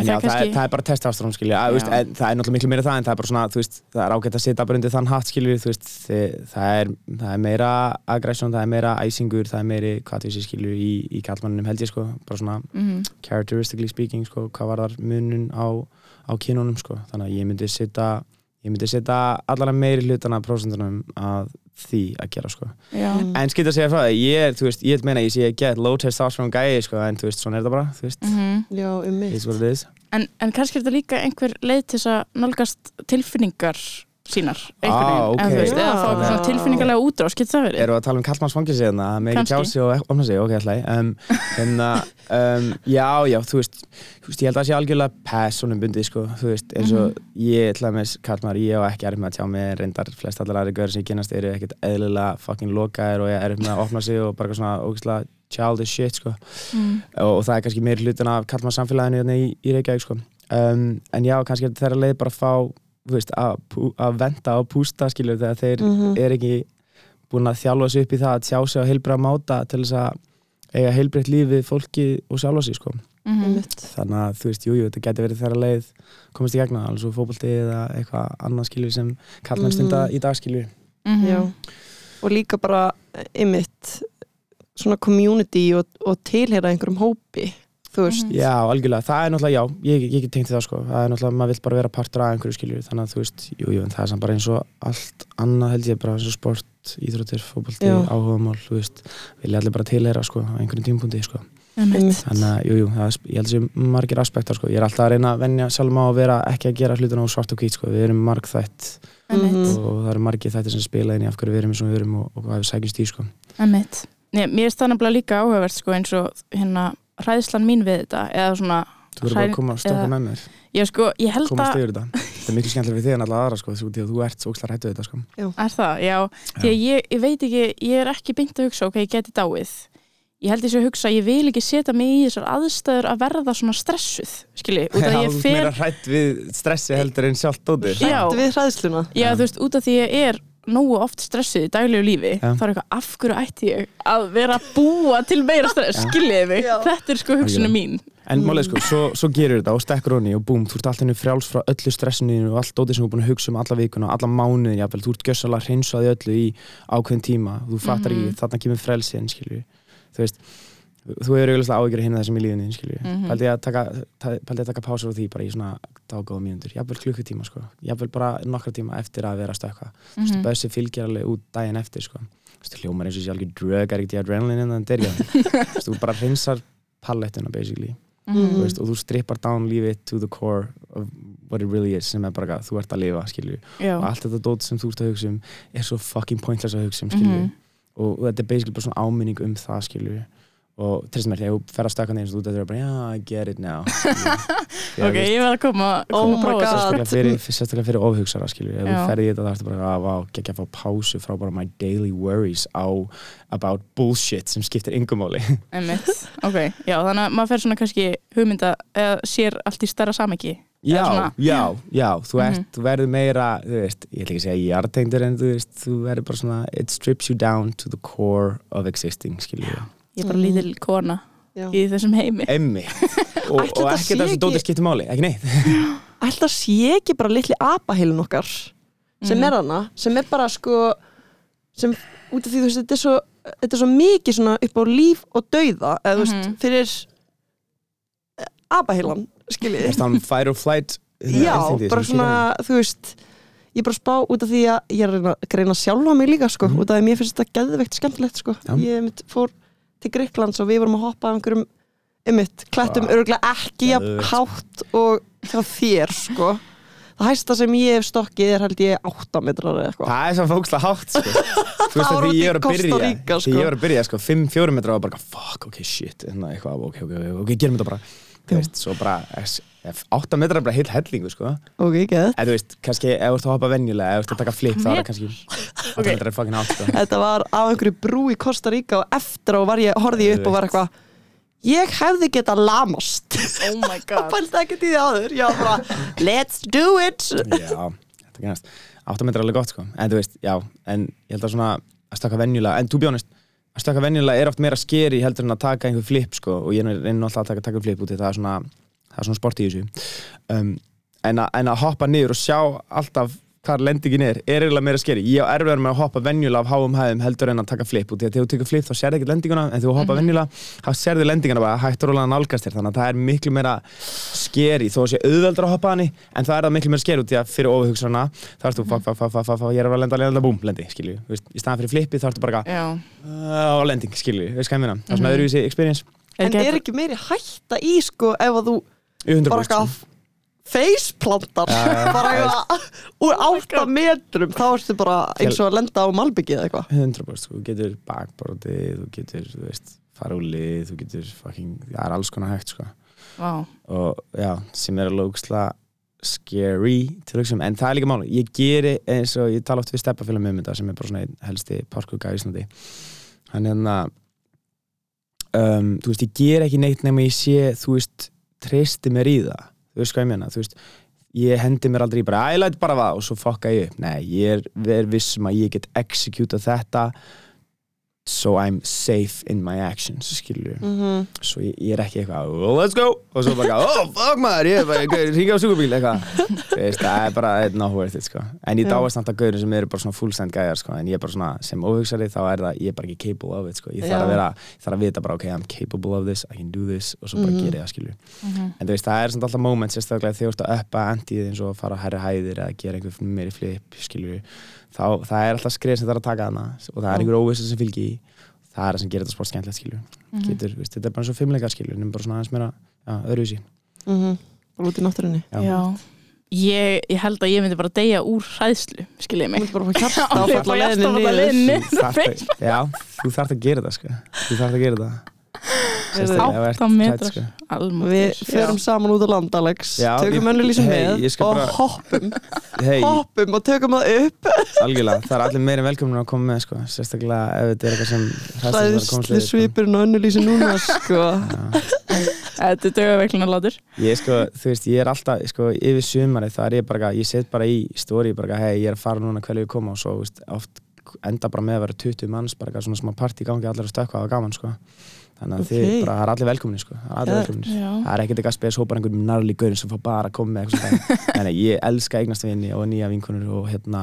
C: En
B: já,
C: það er
B: það, er,
C: kannski
B: það er bara testosterón skilju, að, þú veist, en, það er náttúrulega miklu meira það en það er bara svona, þú veist, það er ágætt að setja bara undir þann hatt skilju, þú veist, þið, það, er, það er meira aggression, það er meira æsingur, það er meiri, hvað þú sé skilju í, í kallmannum held ég sko, bara svona
C: Mhm.
B: characteristically speaking sko, hvað var þar munun á, á kynunum sko. þannig að ég myndi setja ég myndi setja allara meiri hlutana prósentunum að því að gera sko.
C: Já,
B: en skilt að segja frá það, ég er, þú veist, ég meina ég sé get low testosterone gæi, sko, en þú veist, svona er þetta bara þú veist.
A: Já, mig
B: it's what it is.
C: En, en kannski er þetta líka einhver leið til þess að nálgast tilfinningar sínar.
B: Ah,
C: veginn,
B: ok.
C: en þú veist, eða fá eitthvað svona tilfinningarlega útrás, getur það verið?
B: Erum við að tala um kallmannsfangilsi hérna, að með ekki
C: Kannski.
B: tjá sig og opna sig, ok, alltaf um, hérna, um, já, já, þú veist, þú veist, ég held að það sé algjörlega personum bundið, sko, þú veist, eins og ég, til dæmis, kallmar, ég á ekki erf með að tjá mig, reyndar flest allar aðri görður sem ég kynast eru ekkert eðlilega fucking lokaðir og ég er með að opna sig og bara svona ógæslega childish shit, sko,
C: Mm.
B: og, og það er kannski meiri hlutin af kallmanns samfélaginu hérna í, í Reykjavík, sko, um, en já, kannski er þeirra leið bara að fá, veist, að, pú- að venda og pústa, skilur, þegar þeir
A: Mhm.
B: er ekki búin að þjálfa sig upp í það að tjá sig á heilbriða máta til þess að eiga heilbreytt líf við fólki og sjálfa sig sko.
C: Mhm.
A: Einmitt.
B: þannig að þú veist, jújú, jú, þetta getur verið þeirra leið komast í gegna, alveg svo fótbolti eða eitthvað annað skilju sem kallmenn stunda
A: Mhm.
B: í dag skilju
C: Mhm.
A: Já. og líka bara ymmit svona community og, og tilheyra einhverjum hópi þú veist
C: Mhm.
B: Já, algjörlega, það er náttúrulega, já, ég, ég get tengt það sko, það er náttúrulega, maður vill bara vera partur af einhverju skilju, þannig að þú veist, jújú, jú, en það er samt bara eins og allt annað held ég, bara eins og sport, íþróttir, fótbolti,
A: Já.
B: áhugamál, þú veist, vilja allir bara tilheyra sko, á einhverjum tímpundi sko. Þannig að, jú, jú, það, er- ég held að sé margir aspektar, sko. Ég er alltaf að reyna að venja sjálf á að vera ekki að gera hlutina á svart og hvít, sko. Við erum margþætt.
A: Mhm.
B: og það eru margir þættir sem spila inn í af hverju við erum eins og við erum og, og hvað við sækjumst í, sko.
C: Mér er það nefnilega líka áhugavert sko, eins og hérna hræðslan mín við þetta eða svona,
B: Þú verður bara að koma stoppa
C: eða-
B: með mér,
C: ég sko, ég held
B: komast
C: að
B: þetta. Þetta er miklu skemmtilega við þig en alla aðra, sko, því að þú ert svo ókslega hættu þetta, sko.
C: er það, já, því að ég, ég veit ekki ég er ekki beint að hugsa, ok, ég geti dáið ég held sé að hugsa, ég vil ekki setja mig í þessar aðstæður að verða svona stressuð skilji, út af
B: Já,
C: því ég fer
B: meira hrætt við stressi heldur en sjálft dótið.
C: Já.
A: Hættu við hræðsluna
C: Já, þú veist, út af því ég er nógu oft stressuð í daglegu lífi
B: Já.
C: þá er eitthvað, af hverju ætti ég að vera að búa til meira (laughs) stress,
B: Já.
C: skiljiði mig
A: Já.
C: þetta er sko hugsunum mín
B: En málið sko, svo, svo gerur þetta og stekkur honni og búm, þú ert alltaf frjáls frá öllu stressinu þínu og allt dótið sem þú er búin að hugsa um alla vikuna, alla mánuðin, jáfnvel, þú ert gjössalega hreinsaði öllu í ákveðin tíma, þú fattar
C: Mhm.
B: ekki, þarna kemur frelsin, skilju, þú veist, þú hefur auðvitað áhyggjur hinna þessum í lífinni, skilju,
C: Mhm.
B: pældi ég að taka, að taka pásur á því bara í svona dágóða mínútur, jáfnvel klukkutíma, sko, jáfnvel bara nokkra tíma eftir að vera að stökka, þú veist,
C: Mhm.
B: bössi fylgir alveg út daginn eftir, sko, hljómar eins og sé alveg drög, er ekkert í adrenalin en það er, (laughs) veist, þú bara hreinsar pallettuna, basically.
C: Mhm.
B: þú veist, og þú strippar down lífið to the core of what it really is sem er bara að þú ert að lifa, skilju og allt þetta dót sem þú ert að hugsa um er svo fucking pointless að hugsa um, skilju
C: Mhm.
B: og, og þetta er basically bara svona áminning um það, skilju og trist mér, þegar þú fer að stakka neins þú þetta er bara, já, I get it now. (laughs)
C: Ok, ég verð að koma,
A: Oh my
C: að
A: God.
B: sérstaklega fyrir, ofhugsara skilju, ef þú ferði í þetta þá ertu bara að vá, geggja að fá pásu frá bara my daily worries á about bullshit sem skiptir (laughs)
C: Einmitt, ok, já, þannig að maður fer svona kannski hugmynda, eða sér allt í stærra samiki
B: Já, já, já, þú, ert,
C: Mhm.
B: þú verður meira, þú veist, ég ætla ekki að segja jartengdur en þú veist, þú verður bara svona, it strips you down to the core of existing, skilju.
C: Ég er bara
A: Mhm.
C: lítil kona
A: Já.
C: í þessum heimi
B: Emmi. (laughs) Og, og
A: þetta
B: ekkert
A: sé
B: af þessu
A: ekki-
B: dóttir skiptir máli, ekki neitt. (gasps)
A: Ætla sé ekki bara litli apaheilin okkar sem
C: Mhm.
A: er hana, sem er bara sko sem út af því þú veist þetta er svo, þetta er svo mikið svona upp á líf og dauða eða þú veist,
C: Mhm.
A: fyrir apaheilan, skiljið
B: Það er þannig fight or flight. (laughs)
A: Já, bara
B: sem
A: svona, þú veist ég er bara að spá út af því að ég er að reyna að greina sjálfa mig líka, sko,
B: Mhm.
A: út af því að mér finnst þetta geðveikt skemmtilegt, sko,
B: Já.
A: ég fór til Greiklands og við vorum að hoppa af einhverjum einmitt, klættum
B: Vá.
A: örgulega ekki hátt og hjá þér, sko. Það hæsta sem ég hef stokkið er held ég 8 metrar eða eitthvað.
B: Það er svo fókslega hátt sko. (laughs) Þú veist
A: Það
B: að því ég var að byrja. Því ég var að byrja sko 5-4 metra og bara fuck, ok, shit hérna, eitthvað, ok, ok, ok, gerum þetta bara veist, svo bara s- f- 8 metra er bara heil hellingu sko.
A: Ok, geð
B: En þú veist, kannski ef þú ert að hoppa venjulega ef þú ert að taka flip þá er það kannski (laughs) 8 metra er fucking hátt sko.
A: Þetta var á einhverju brú í Costa Rica og eftir á var ég, upp og var eitthvað ég hefði getað lamast.
C: Oh my (laughs) god.
A: Fælst ekkert í því áður. Var bara, let's do it.
B: Já, þetta genast 8 metra er alveg gott sko. En þú veist, já, en ég held að svona að stökka venjulega, en to be stökka venjulega er oft meira skeri heldur en að taka einhver flip sko og ég reynir alltaf að taka, taka flip út í það er svona, það er svona sport í þessu. Um, en, að, en að hoppa niður og sjá alltaf hvar lendingin er, er eiginlega meira skeri ég á erfiðar með að hoppa venjulega af háum hæðum heldur en að taka flip. Í að þegar þú tekur flip þá sérði ekki lendinguna en þegar þú hoppa venjulega þá sérði lendinguna bara hægt og rólega nálgast þér. Þannig að það er miklu meira skeri þó að sé auðveldur að hoppa hanni en það er það miklu meira skeri út í að fyrir ofuhugsunna þá ertu fuck, fuck, fuck, fuck, fuck, fuck, ég er að lenda, lenda, búm, lendi, skilju. Í staðan fyrir flippi þá ertu bara á lending, skilju, veist
A: að
B: 100%
A: bara eitthvað úr
C: Oh
A: 8 metrum þá ertu bara eins og að lenda á malbyggið eða eitthvað.
B: 100% sko, þú getur bakbrótið, þú getur, þú veist, fara úr lið, þú getur fucking, það er alls konar hægt sko.
C: Vá.
B: Og já, sem er alveg ógslag scary til hugsa um, en það er líka máli, ég geri eins og ég tala oft við steppafélag með þetta sem er bara svona einn helsti parkuga í Íslandi. Hann er hérna um, þú veist, ég ger ekki neitt nema ég sé, þú veist, treysti mér í það þú veist hvað ég meina, þú veist ég hendi mér aldrei bara, ég læt bara það og svo fokka ég upp, nei, ég er, er vissum að ég get executa þetta so I'm safe in my actions, skilur
A: mm -hmm.
B: svo ég, ég er ekki eitthvað oh, let's go, og svo bara oh fuck maður, ég er bara, ringa á sjúkubíl eitthvað það er bara it's not worth it sko. en ég dáast náttúrulega gauður sem eru bara svona full stand gæjar sko. en ég er bara svona, sem óhugsari þá er það ég er bara ekki capable of it, sko. ég þarf að vera ég þarf að vita bara, ok, I'm capable of this I can do this, og svo bara
A: Mhm.
B: gera ég það, skilju en þú veist, það er svona alltaf moment sérstaklega þegar þú ert að uppa endið eins og fara að herri hæðir eða gera einhver meiri flip, skilju þá, það er alltaf skrið sem það er að taka þarna og það er einhver óvissu sem fylgir í það er það sem gerir þetta sport skemmtilegt skilju
C: mm -hmm.
B: Getur, veist, þetta er bara eins og fimmleikar skilju en bara svona aðeins meira ja, öðruvísi
A: mm -hmm. og lútið náttúrunni
B: Já.
C: Já. Ég, ég held að ég myndi bara deyja úr hræðslu
A: skiljiði
C: mig
A: bara
C: kjarta, (laughs)
A: á,
C: á, á,
A: leðinu,
C: leðinu.
B: Þú, þarft að, já, þú þarft að gera þetta sko. þú þarft að gera þetta
C: 8 metrar.
B: sko.
A: Við ferum saman út á land Alex
B: já,
A: Tökum önnulísum
B: hey,
A: með og
B: bara...
A: hoppum.
B: Hey.
A: Hoppum og tökum það upp. (laughs)
B: Algjörlega, það er allir meira velkomna að koma með sko. Sérstaklega ef þetta er eitthvað sem Ræðsli um.
A: svipurinn og önnulísin núna (laughs) sko.
C: Þetta er dögaveiklunar látur
B: Ég sko, þú veist, ég er alltaf sko, yfir sumari það er ég bara, ég set bara í stóri bara, hei, ég er að fara núna hverju ég koma og svo, veist, oft enda bara með að vera 20 manns bara svona smá partígangi, allir að stökka, það var gaman sko þannig að
A: Ok.
B: þið, bara, það er allir velkomin, sko. Það er allir
A: Já.
B: velkomin
C: Já.
B: Það er ekkert eitthvað spes hópar einhverjum narli gaurin sem fá bara að koma með eitthvað Nei, (laughs) nei, ég elska eignast vinni og nýja vinkunur og hérna,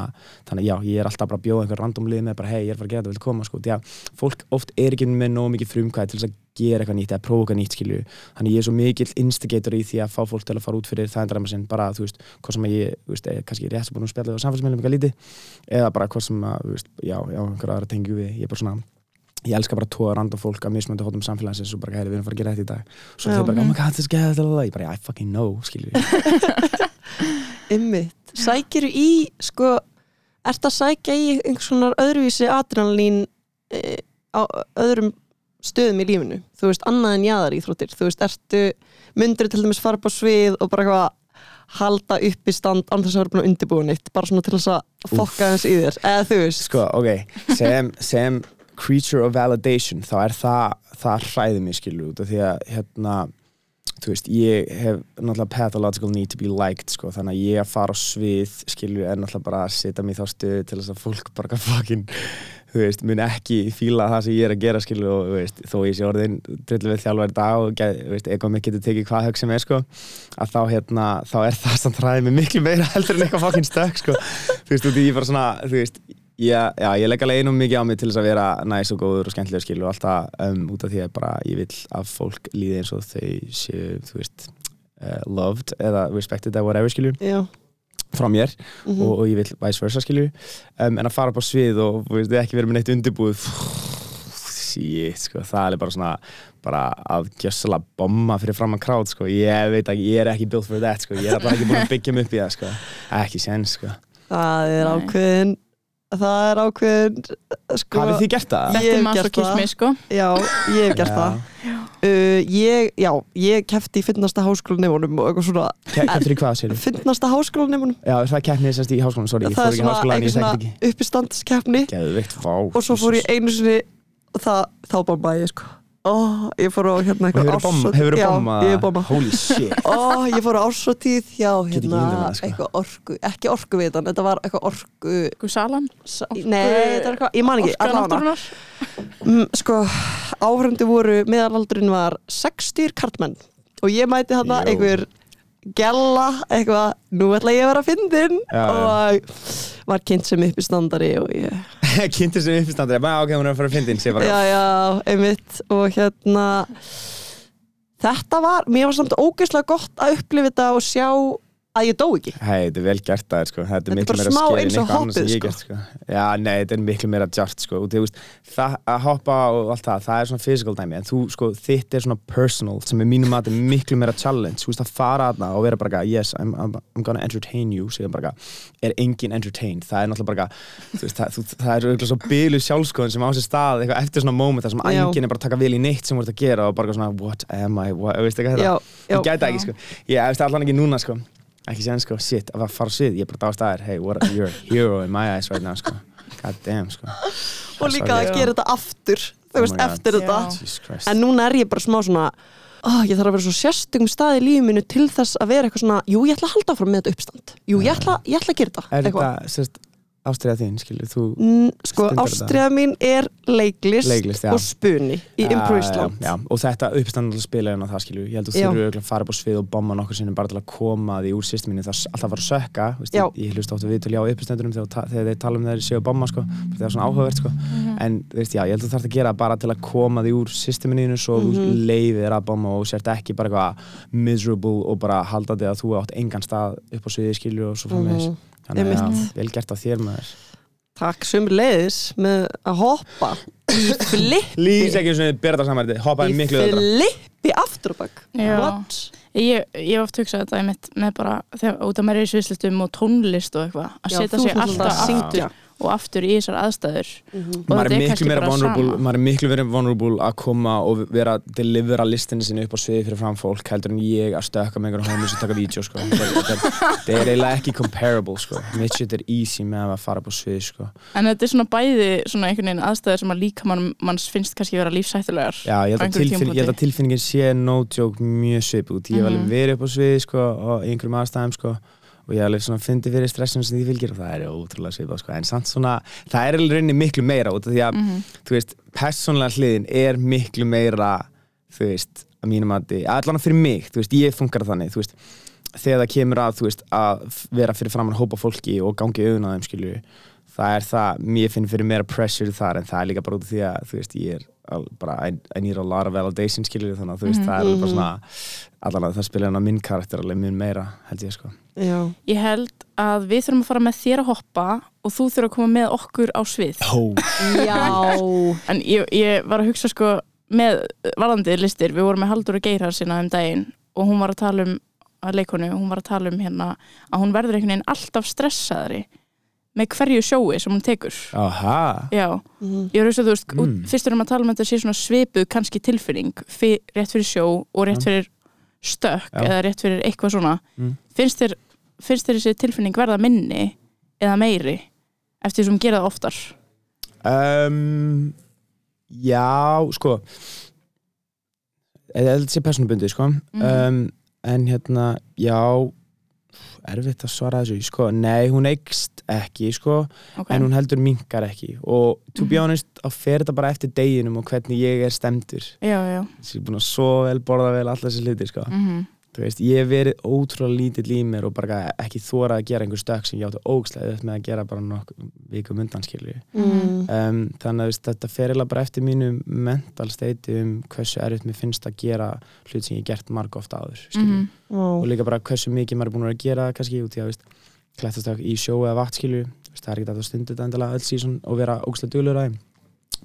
B: þannig að já, ég er alltaf bara að bjóða einhver random lið með bara, hei, ég er að fara að gera þetta, viltu koma, sko, því að fólk oft er ekki með nóg mikið frumkvæði til þess að gera eitthvað nýtt eða prófa eitthvað nýtt, skilju. Þannig ég er svo mikill instigator í því að fá fólk til að fara út fyrir það endræma sinn, bara, þú veist, hvað sem að ég, þú veist, er kannski rétt sem búin að spjalla á samfélagsmeilum eitthvað lítið, eða bara hvað sem að, þú veist, já, já, einhverja aðra tengju við, ég er bara svona ég elska bara að tóa random fólk að mismöndu hóttum samfélagsins og bara, hei, við erum að fara að gera þetta í dag. Svo
A: Já.
B: þau bara, oh my god, þetta er skæðið ég bara, I fucking know, skilju
A: ymmit, (laughs) sækir í sko, ert að sækja í einhvers konar öðruvísi adrenalín e, á öðrum stöðum í lífinu, þú veist, annað en jaðar íþróttir, þú veist, ertu myndir til dæmis fara upp á svið og bara eitthvað halda upp í stand án þess að vera búin að undirbúa neitt, bara svona til þess að fokka þess í þér, eða þú veist.
B: Sko, ok, sem, sem creature of validation, þá er það það hræði mig, skilju, út af því að hérna, þú veist, ég hef náttúrulega pathological need to be liked sko, þannig að ég að fara á svið skilju, er náttúrulega bara að setja í þá stöðu til þess að fólk bara fucking þú veist, mun ekki fíla það sem ég er að gera skilju og, þú veist, þó ég sé orðin drullu við þjálfari dag og, þú veist, eitthvað mig getur tekið hvað högg sem er, sko að þá, hérna, þá er það samt hræði mig miklu meira (laughs) heldur en eitthvað fucking stökk, sko. Þú veist, Já, já, ég legg alveg einum mikið á mig til þess að vera næs og góður og skemmtilega skil og allt það um, út af því að bara ég vil að fólk líði eins og þau séu, þú veist uh, loved eða respected eða whatever skilju frá mér
A: mhm.
B: og, og ég vil vice versa skilju um, en að fara upp á svið og þú veist, ekki vera með neitt undirbúið shit, sko, það er bara svona bara að gjössala bomba fyrir fram að kráð, sko, ég veit ekki, ég er ekki built for that, sko, ég er bara ekki búin að byggja mig upp í það, sko, ekki sen, sko
A: Það er
C: Nei.
A: ákveðin Það er ákveðin sko,
B: Hafið þið gert það?
A: Ég
C: Þetta er
A: hef gert
C: masokismi, sko.
A: Já, ég hef gert
B: Já.
A: það. Uh, ég, Já, ég kefti í finnasta háskólanemunum og eitthvað svona
B: Ke Keftir í hvað, sér
A: Finnasta háskólanemunum
B: Já, það er keppnið sérst í háskólan, sorry, ég
A: Það
B: fór
A: er
B: ekki í
A: svona
B: ekki.
A: uppistandskeppni og svo fór ég einu sinni og það, þá bombaði ég sko Ó, ég fór á hérna
B: Hefur
A: eitthvað
B: bomba, hefur
A: Já,
B: bomba
A: ég hef
B: shit
A: Ó, ég fór á ársóttíð hjá hérna,
B: sko.
A: eitthvað orku, ekki orkuvitan, þetta var eitthvað orku,
C: Guð salan.
A: sa- nei, þetta var eitthvað, ég man ekki,
C: náttúrunar.
A: Mm, sko, áhörndi voru, meðalaldurinn var 60 kartmenn og ég mæti
B: Jó.
A: einhver gella, eitthvað, nú ætla ég að vera fyndin
B: Já, já.
A: og var kynnt sem uppi standari og ég, (laughs)
B: Kynntir sem uppistandri, bara ok, hún er að fara að sé bara,
A: já, já, einmitt. Og hérna þetta var, mér var samt ógeðslega gott að upplifa þetta og sjá að ég dó ekki.
B: Hei, þetta er vel gert það, sko. Þetta
A: Þetta er
B: er miklu meira skeri en eitthvað sem
A: hoppið,
B: ég gert, sko. Já, nei, þetta er miklu meira djart, sko. Það að hoppa og allt það það er svona physical dæmi, en þú, sko, þitt er svona personal, sem er mínum að miklu meira challenge, þú veist, að fara aðna og vera bara, yes, I'm, I'm, gonna entertain you bara, er engin entertain það er náttúrulega bara, veist, það, þú, það er auðvitað svo bylu sjálfskoðun sem á sér stað eitthvað eftir svona moment þar sem
A: Já.
B: enginn er bara að taka vel í neitt sem ert að gera og bara svona, what am I, what, veist þetta?
A: Já, já,
B: ég gæti ekki sko. Ég veist ekki núna sko shit, að fara svið. Ég er bara dást aðeir, hey, what, you're a hero in my eyes right now sko, god damn sko.
A: Og líka að gera þetta aftur þú
B: Oh
A: veist, eftir þetta. En núna er ég bara smá svona oh, ég þarf að vera svo sérstökum stað í lífinu til þess að vera eitthvað svona, jú ég ætla að halda áfram með þetta uppstand. Jú ég ætla, ég ætla að gera þetta.
B: Er
A: eitthvað.
B: þetta, sérst, ástriða þín, skilur þú
A: Mm, sko, ástriða mín er leiklist,
B: Leiklist,
A: og spuni í Impro
B: Já,
A: Ísland
B: já, og þetta uppstandal spila en það skilju, ég held að þú þurfu örugglega að fara upp á svið og bomba nokkur sinnum bara til að koma því úr systeminu það alltaf fara að sökka veist, ég, ég hlust ofta við til já uppestandurum þegar, þegar þeir tala um þeir séu að bomba sko, það er svona áhugavert sko. en þú veist, já, ég held að þú þarf að gera bara til að koma því úr systeminu svo
A: Mhm.
B: þú leifir að bomba og sért ekki bara að þannig að já, vel gert á þér maður.
A: Takk sumir leiðis með að hoppa í (laughs) flippi.
B: Lýs ekki eins og þið bera þetta saman hoppaði
A: í
B: miklu öðra
A: flippi aftur og bakk?
C: Ég, hef oft hugsað þetta einmitt með bara þegar út af maður er í sviðslistum og tónlist og eitthvað að setja sig
A: alltaf að
C: aftur og aftur í þessar aðstæður
A: Mhm.
C: og
B: maður
C: þetta
B: er maður er miklu meira vulnerable að koma og vera að delivera listinu sinni upp á sviði fyrir fram fólk heldur en ég að stökka með einhverjum homies og taka vídeo sko. þetta er- eiginlega ekki comparable sko. mitt shit er easy með að fara upp á svið sko.
C: en þetta er svona bæði svona einhvern veginn aðstæður sem að líka mann, manns finnst kannski vera lífsættulegar
B: Já, ég held, að tilfinn, ég held að tilfinningin sé no joke mjög svip út ég hef alveg
C: Mhm.
B: verið upp á sviði sko, og í einhverjum aðstæðum sko, og ég alveg svona fundið fyrir stressum sem því fylgir og það er ótrúlega svipað sko. en samt svona, það er alveg rauninni miklu meira út af því að
C: Mhm.
B: þú veist, persónlega hliðin er miklu meira þú veist, að mínum að allan fyrir mig, þú veist, ég funkar þannig þú veist, þegar það kemur að þú veist, að vera fyrir framann hópa fólki og gangi þeim, skilju það er það, mér finn fyrir meira pressure þar en það er líka bara út af því að, þú veist, ég er al- bara, I, I need a lot of validation skilju, þannig að þú veist, það er bara svona allan að það spila hann á minn karakter alveg minn meira, held ég, sko.
A: Já.
C: Ég held að við þurfum að fara með þér að hoppa og þú þurfum að koma með okkur á svið.
B: Hó,
A: Já. (laughs)
C: En ég, ég var að hugsa sko með varðandi listir, við vorum með Haldur og Geirhar sinna um daginn og hún var að tala um að leikonu, hún var að tala um hérna að hún verður einhvern veginn alltaf stressaðari með hverju sjói sem hún tekur
B: aha
C: Já,
A: Mhm.
C: ég var að þú veist,
B: Mm.
C: mm. fyrst erum að tala um að þetta sé svona svipuð kannski tilfinning fyr, rétt fyrir sjó og rétt fyrir stökk
B: Já.
C: eða rétt fyrir eitthvað svona
B: Mm.
C: finnst, þér, finnst þér þessi tilfinning verða minni eða meiri eftir því sem gera það oftar
B: Um, já, sko eða þetta sé persónubundið, sko um, en hérna, já erfitt að svara þessu, sko nei, hún eikst ekki, sko
C: okay.
B: en hún heldur minkar ekki. Og to be
C: Mhm.
B: honest, þá fer þetta bara eftir deginum og hvernig ég er stemdur
C: Já, já.
B: Ég er búin að svo vel, borða vel allar þessi hluti, sko.
C: Mm
B: þú veist, ég hef verið ótrúlega lítill í mér og bara ekki þóra að gera einhver stökk sem ég áttu ógslega upp með að gera bara nokkuð vikum undan, skilju
A: Mm.
B: um, þannig að veist, þetta fer eiginlega bara eftir mínu mental state um hversu erfitt mér finnst að gera hlut sem ég hef gert marg ofta áður skilju.
C: -hmm.
B: og
A: Ó.
B: líka bara hversu mikið maður er búin að gera kannski út í að veist, klættast í sjó eða vakt skilju veist, það er ekki að það stundu þetta endilega öll síðan og vera ógstlega duglur að þeim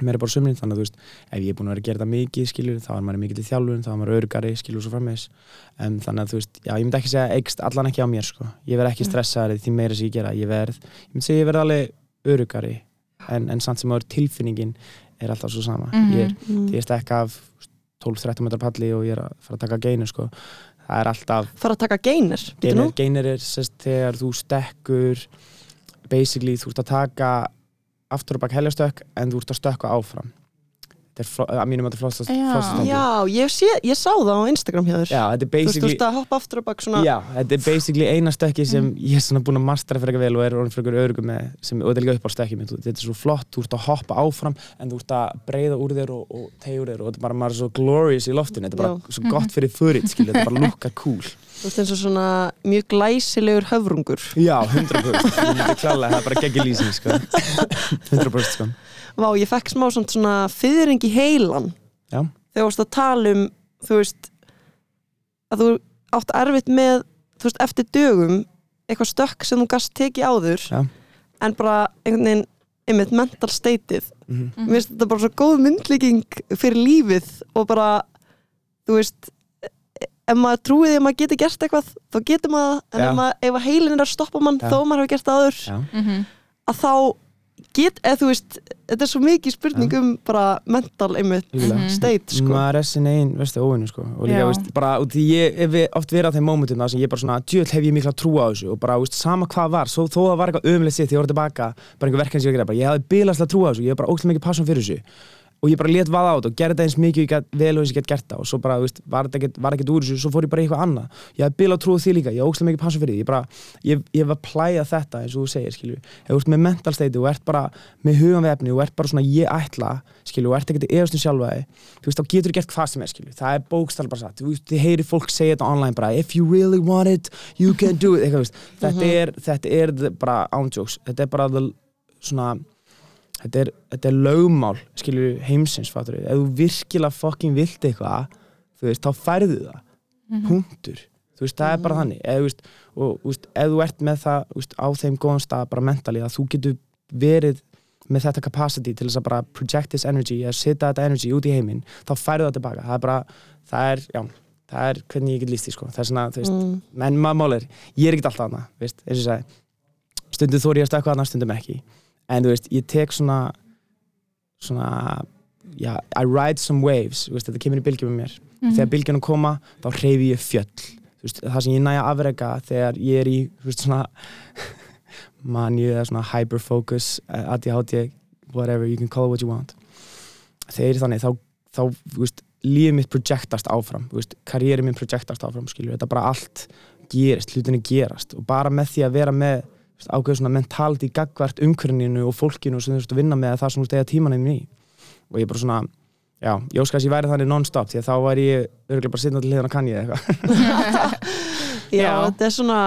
B: mér er bara sömurinn þannig að þú veist ef ég er búin að vera að gera þetta mikið skilur þá er maður mikið til þjálfun, þá er maður örgari skilur svo frammeðis um, þannig að þú veist, já ég myndi ekki segja eikst allan ekki á mér sko, ég verð ekki stressaður því meira sem ég gera, ég verð ég myndi segja ég verð alveg örgari en, en samt sem áður tilfinningin er alltaf svo sama,
C: Mhm.
B: ég er
A: Mm.
B: því ég stekka af 12-13 metrar palli og ég er að fara að taka geinu sko, það er alltaf
A: fara að taka
B: Gainer,
A: nú.
B: gainer er sest, aftur og bak heljastökk en þú ert að stökka áfram. Þetta er að mínum að þetta er flottast
C: Já.
A: Já, ég, sé, ég sá það á Instagram hjá þér.
B: Já, þetta er
A: Þú veist að hoppa aftur og bak svona
B: Já, þetta er basically eina stökki sem ég er svona búin að mastera fyrir eitthvað vel og er orðin fyrir eitthvað örugum með sem, og þetta er líka upp á stökki þetta er svo flott þú ert að hoppa áfram en þú ert að breyða úr þér og, og tegja úr þér og þetta er bara, er svo glorious í loftinu, þetta er bara svo gott fyrir fyrir, skilja, þetta bara (laughs) lukkar cool
A: Þú veist eins og svona mjög glæsilegur höfrungur
B: Já, 100% ég myndi klálega, það er bara geggi lýsing sko. 100% sko.
A: Vá, ég fekk smá svona, svona fyrring í heilan
B: Já.
A: þegar þú varst að tala um þú veist að þú átt erfitt með þú veist, eftir dögum eitthvað stökk sem þú gast tekið áður
B: Já.
A: en bara einhvern veginn einmitt mental stateið
B: Mhm.
A: mér finnst þetta bara svo góð myndlíking fyrir lífið og bara þú veist ef maður trúið því að maður geti gert eitthvað þá getur maður, það, en
B: Já.
A: ef, maður, ef heilin er að stoppa mann
B: Já.
A: þó maður hefur gert það áður
B: Já.
C: Mhm.
A: að þá get, eða þú veist þetta er svo mikið spurning um bara mental einmitt
B: Líklega.
C: Mhm.
A: state sko.
B: maður er sin einn, veistu, óvinnu sko og líka,
C: Já.
B: veist, bara, út í ég hef oft verið á þeim mómentum þar sem ég bara svona, djöðl hef ég mikla trú á þessu og bara, veist, sama hvað var, svo, þó það var eitthvað ömulegt sitt, ég voru tilbaka, bara einhver verkefni sem ég var að gera, bara, ég hafði bilaslega trú á þessu, ég hef og ég bara let vaða á þetta og gerði þetta eins mikið ég gat, vel og að ég get gert það. Og svo bara, veist, var þetta ekkert, var úr þessu, svo fór ég bara í eitthvað annað. Ég hafði bilað trú á því líka, ég hafði ógæslega mikið passion fyrir því. Ég bara, ég, ég hef að plæja þetta eins og þú segir, skilju, ef þú ert með mental state og ert bara með hugan við efni og ert bara svona ég ætla, skilju, og ert ekkert í efastum sjálfa þig þú veist, þá getur þú gert hvað sem er, skilju það er bókstall bara satt, þú veist, þið heyri fólk segja þetta online bara, if you really want it you can do it, eitthvað, þetta er þetta er lögmál, skilju heimsins, fattur ef þú virkilega fucking vilt eitthvað, þú veist, þá færðu það. Punktur, þú veist, það er bara þannig, eða, þú veist, og, veist, ef þú ert með það, veist, á þeim góðan stað bara mentally, að þú getur verið með þetta capacity til þess að bara project this energy, að setja þetta energy út í heiminn þá færðu það tilbaka, það er bara það er, já, það er hvernig ég get líst því sko. það er svona, þú veist,
A: mm.
B: en maður mál er ég er ekkert alltaf hana, veist, eins og ég sagði. Stundum þóri ég að stökka hana, stundum ekki en þú veist, ég tek svona svona já, I ride some waves, veist, þetta kemur í bylgjum með mér.
C: Mhm.
B: þegar bylgjunum koma, þá hreyfi ég fjöll. Veist, það sem ég næja afrega þegar ég er í, veist, svona (laughs) manju eða svona hyperfocus eh, ADHD, whatever, you can call it what you want. Þegar þannig, þá, þá þú veist, lífið mitt projektast áfram. Karrieri minn projektast áfram skilur, þetta bara allt gerist, hlutinni gerast. Og bara með því að vera með ákveður svona mentality gagvart umhverfninu og fólkinu sem þú veist að vinna með það sem þú veist eiga tímanum í og ég bara svona já, ég óskast að ég væri þannig non-stop því að þá væri ég örgulega bara sitna til hliðan að kann ég eitthvað (laughs)
A: já,
C: Já.
A: þetta er svona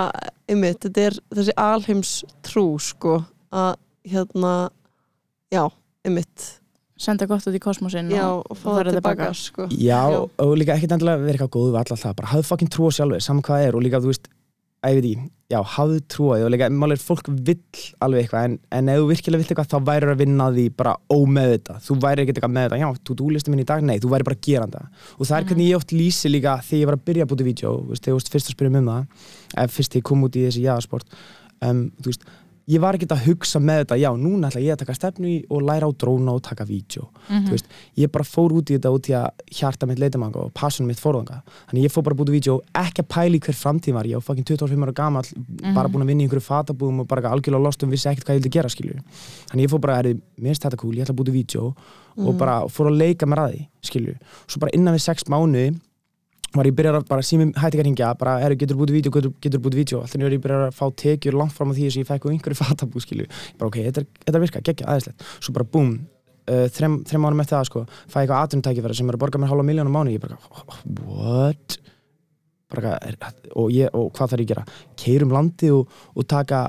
A: einmitt, þetta er þessi alheims trú sko, að hérna já, einmitt
C: senda gott út í kosmosin
A: já,
C: og, fara
A: það tilbaka sko.
B: Já,
A: Já.
B: og líka ekkert endilega verið eitthvað góðu við alltaf, bara hafðu fucking trú á sjálfur, saman hvað það er og líka, þú veist, ég veit í, já, hafðu trú á því. Og líka, málega fólk vill alveg eitthvað, en, en ef þú virkilega vill eitthvað, þá væri að vinna því bara ómeð þetta, þú væri ekkert eitthvað með þetta, já, þú dúlistu minn í dag, nei, þú væri bara að gera þetta og það er hvernig ég oft lýsi líka þegar ég var að byrja að búti vídeo, þú veist, þegar veist fyrst að spyrja mig um það, fyrst ég kom út í þessi jásport, um, þú veist, ég var ekkert að hugsa með þetta, já, núna ætla ég að taka stefnu í og læra á dróna og taka vídeo
C: Mhm.
B: þú veist, ég bara fór út í þetta út í að hjarta mitt leitamanga og passunum mitt fórðanga þannig ég fór bara að búti vídeo, ekki að pæli hver framtíð var, ég var fucking 25 ára gamall bara búin að vinna í einhverju fatabúðum og bara algjörlega lost um vissi ekkert hvað ég vildi gera skilju þannig ég fór bara, herri, mér finnst þetta cool, ég ætla að búti vídeo og bara fór að leika mér að því skilju, svo bara innan við sex mánuði var ég byrjar að bara sími hætti ekki að ringja bara, herru, getur bútið vídeo, getur, getur bútið vídeo? Alltaf er ég byrjar að fá tekjur langt fram á því sem ég fekk á einhverju (laughs) fatabú, skilju. Bara, ok, þetta þetta virka, geggja, aðeinslegt svo bara, búm, uh, þrem, þrem ánum eftir það sko, fæ ég eitthvað atvinnutækifæri sem er að borga mér hálfa miljónum mánu, ég bara, what? Bara, og, ég, og hvað þarf ég að gera? Keirum landi og, og taka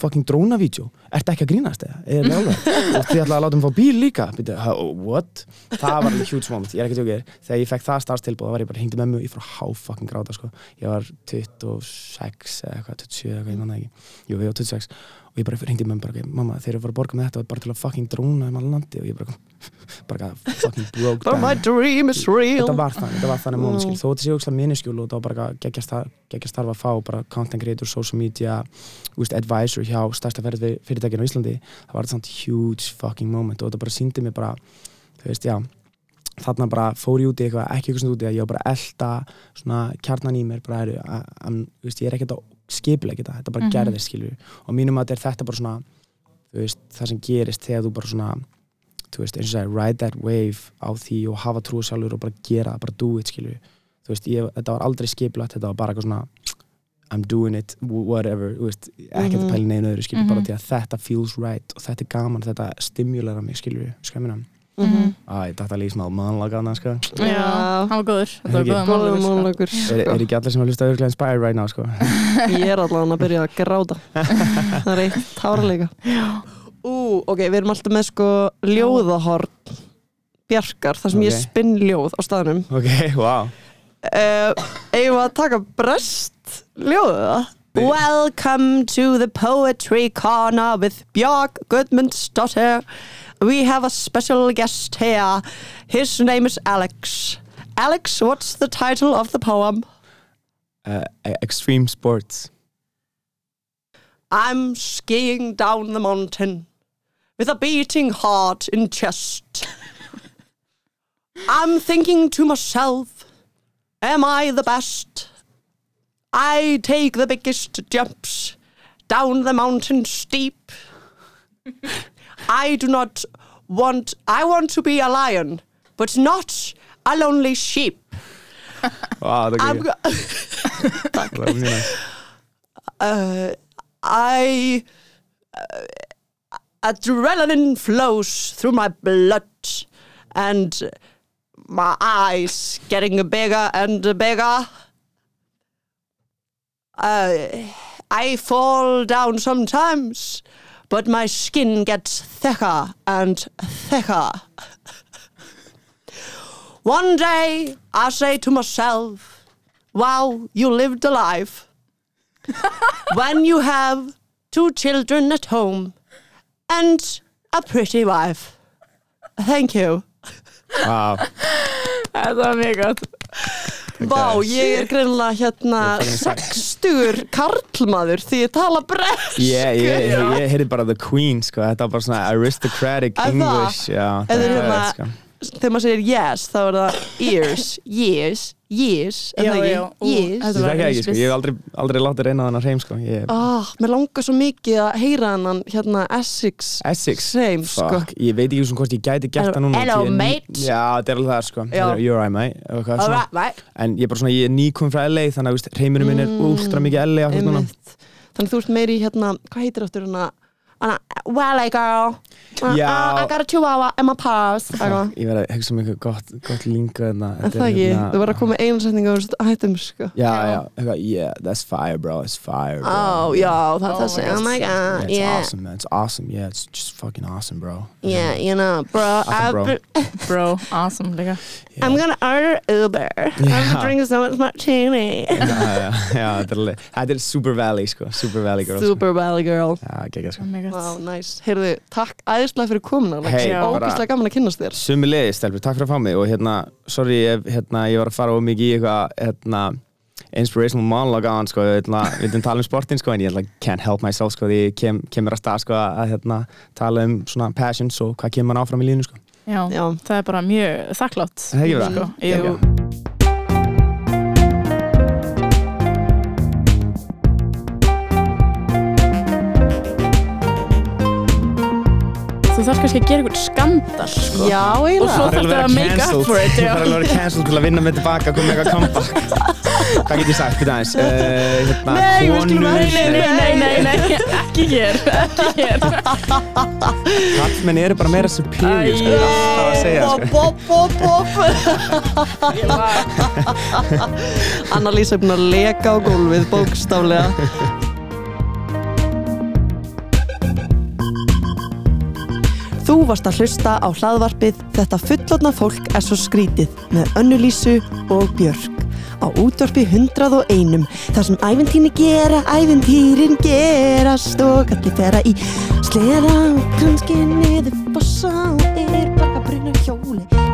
B: fucking drónavídeó ertu ekki að grínast eða? Er það alveg? og þið ætlaði að láta mig fá bíl líka. Ha, what? það var huge moment, ég er ekki tjókir þegar ég fekk það starfstilbúð, þá var ég bara hengdi með mig ég fór að há fucking gráta sko. Ég var 26 eða eitthvað, 27 eða eitthvað, ég manna ekki. Jú, ég var 26 og ég bara reyndi með bara, ok, mamma, þeir eru að fara að borga með þetta bara til að fucking dróna um allan landi og ég bara, (laughs) bara fucking broke
A: But my
B: down.
A: dream is real.
B: Þetta var þannig, þetta var þannig móment skil,
A: Mm.
B: þó þetta sé ógslag minniskjúl og það var bara geggjast þarf að fá bara content creator, social media úst, advisor hjá stærsta fyrirtækinu á Íslandi, það var þetta samt huge fucking moment og þetta bara síndi mig bara þú veist, já þarna bara fór ég út í eitthvað, ekki eitthvað svona út í að ég var bara að elda svona kjarnan í mér bara, heru, að, að, veist, ég er ekkert að skipilega þetta, þetta bara
C: Mhm.
B: gerðist skilur og mínum að þetta er bara svona veist, það sem gerist þegar þú bara svona veist, eins og sagði, ride that wave á því og hafa trú sjálfur og bara gera það, bara do it, skilju þú veist, ég, þetta var aldrei skipilagt, þetta var bara eitthvað svona I'm doing it, whatever veist, ekkert
A: Mhm.
B: að pæla neina öðru, skilju, bara
C: Mhm.
B: því að þetta feels right og þetta er gaman, þetta stimulera mig, skemmina
A: Mhm.
B: Æ, þetta er líka smá mannlaga sko.
C: Já, hann var góður. Þetta var
A: Góðum
C: málur
A: mónlegur
B: er, er ekki allir sem að hlusta auðvitað inspired right now sko. (laughs)
A: Ég er allavega að byrja að gráta. (laughs) Það er eitt tárleika Ú, ok, við erum alltaf með sko ljóðahorn Bjarkar, þar sem ég
B: Ok.
A: spinn ljóð á staðnum.
B: Ok, wow.
A: Uh, Eigum við að taka brest ljóða? Welcome to the Poetry Corner with Björk Gudmundsdóttir We have a special guest here His name is Alex Alex, what's the title of the poem?
B: uh, extreme sports
A: I'm skiing down the mountain with a beating heart in chest. I'm thinking to myself, am I the best? I take the biggest jumps down the mountain steep. I do not want, I want to be a lion, but not a lonely sheep. (laughs)
B: wow,
A: I'm,
B: er
A: go-
B: það var mjög
A: uh, I uh, adrenaline flows through my blood and my eyes getting bigger and bigger. Uh, I fall down sometimes, but my skin gets thicker and thicker. One day I say to myself, wow, you lived a life (laughs) when you have two children at home and a pretty wife. Thank you.
B: wow, (laughs)
C: Þetta var mjög gott
A: Vá, ég er greinilega hérna
B: sæll.
A: Sextugur karlmaður því ég tala brest.
B: ég, ég, ég, ég heyrði bara the queen sko. þetta var bara svona aristocratic? English
A: Eða hérna-
B: sko.
A: Þegar maður segir yes, þá er það ears, years, years, er
C: Já,
A: það
C: já,
A: ekki?
C: ú,
A: Years.
C: þetta
B: Ég
C: var
B: ekki, sko. ég hef aldrei, aldrei látið reyna á þennan hreim sko. ég,
A: Ah, mér langar svo mikið að heyra hennan hérna Essex
B: Essex
A: Same, sko.
B: Fuck, ég veit ekki svona hvort ég gæti gert það núna
A: Hello, mate.
B: Já, þetta er alveg það sko. You're right mate svona.
A: Alright, right.
B: En ég er bara svona, ég er nýkom frá LA Þannig að hreimurinn minn er
A: Mm,
B: últra mikið LA.
A: Þannig þú ert meiri hérna, hvað heitir áttur hérna Anna, well, girl? Uh,
B: Já.
A: uh, I got a chihuahua in my purse Eitthvað.
B: Ég verði að hugsa um eitthvað gott, gott linga þarna
A: En það ekki, þú verður að koma með einu setningu og hættum sko.
B: Já, já, yeah, that's fire bro, it's fire bro.
A: Ó, já, það er
C: Oh
A: þessi.
C: My
A: Oh my
B: Yeah,
A: god,
B: it's
A: yeah.
B: awesome man, it's awesome, yeah, it's just fucking awesome bro.
A: Yeah, you know, bro,
B: Awesome, bro.
A: I've- (laughs)
C: Bro, awesome líka
B: yeah.
A: I'm gonna order Uber. I'm
B: Yeah.
A: gonna drink so much martini.
B: Já, já, já, þetta er alveg Þetta er Super Valley sko, Super Valley girl sko.
A: Super Valley girl.
B: Já, geggjað sko
C: God
A: nice. Heyrðu, takk æðislega fyrir komin Alex.
B: Hey,
A: Ógæslega gaman að kynnast þér.
B: Sumi leiði, stelpur, takk fyrir að fá mig. Og hérna, sorry, ég, hérna, ég var að fara of mikið í eitthvað, hérna, inspirational monologue á hann, sko, ætla, við veitum tala um sportin, sko, en ég ætla, can't help myself, sko, því ég kem, kemur að stað, sko, að, hérna, tala um svona passions og hvað kemur mann áfram í línu, sko.
C: Já,
A: Já,
C: það er bara mjög þakklátt
B: Það. er ekki bara?
C: Þú þarf kannski að gera einhvern skandal sko.
A: já
C: Og svo
A: eiginlega
C: þarf það að make up for it
B: Það er alveg að vera cancelled til að vinna mig tilbaka, koma með eitthvað comeback. (laughs) Hvað get ég sagt, býta aðeins? Uh, hérna,
A: Nei, við skulum ekki-
C: Nei, nei, nei, nei, nei, (laughs) ekki hér Ekki hér
B: Kallmenn eru bara meira superior, sko, ég er alltaf að segja, sko.
A: Bop, bop, bop
C: var- (laughs)
A: Anna-Lísa er búin að leka á gólfið bókstaflega Þú varst að hlusta á hlaðvarpið Þetta fullotna fólk er svo skrítið með Önnulísu og Björk á útvarpi 101 þar sem æfintýni gera, æfintýrin gerast og allir færa í slera og kannski niður bossa og er baka brunna hjóli.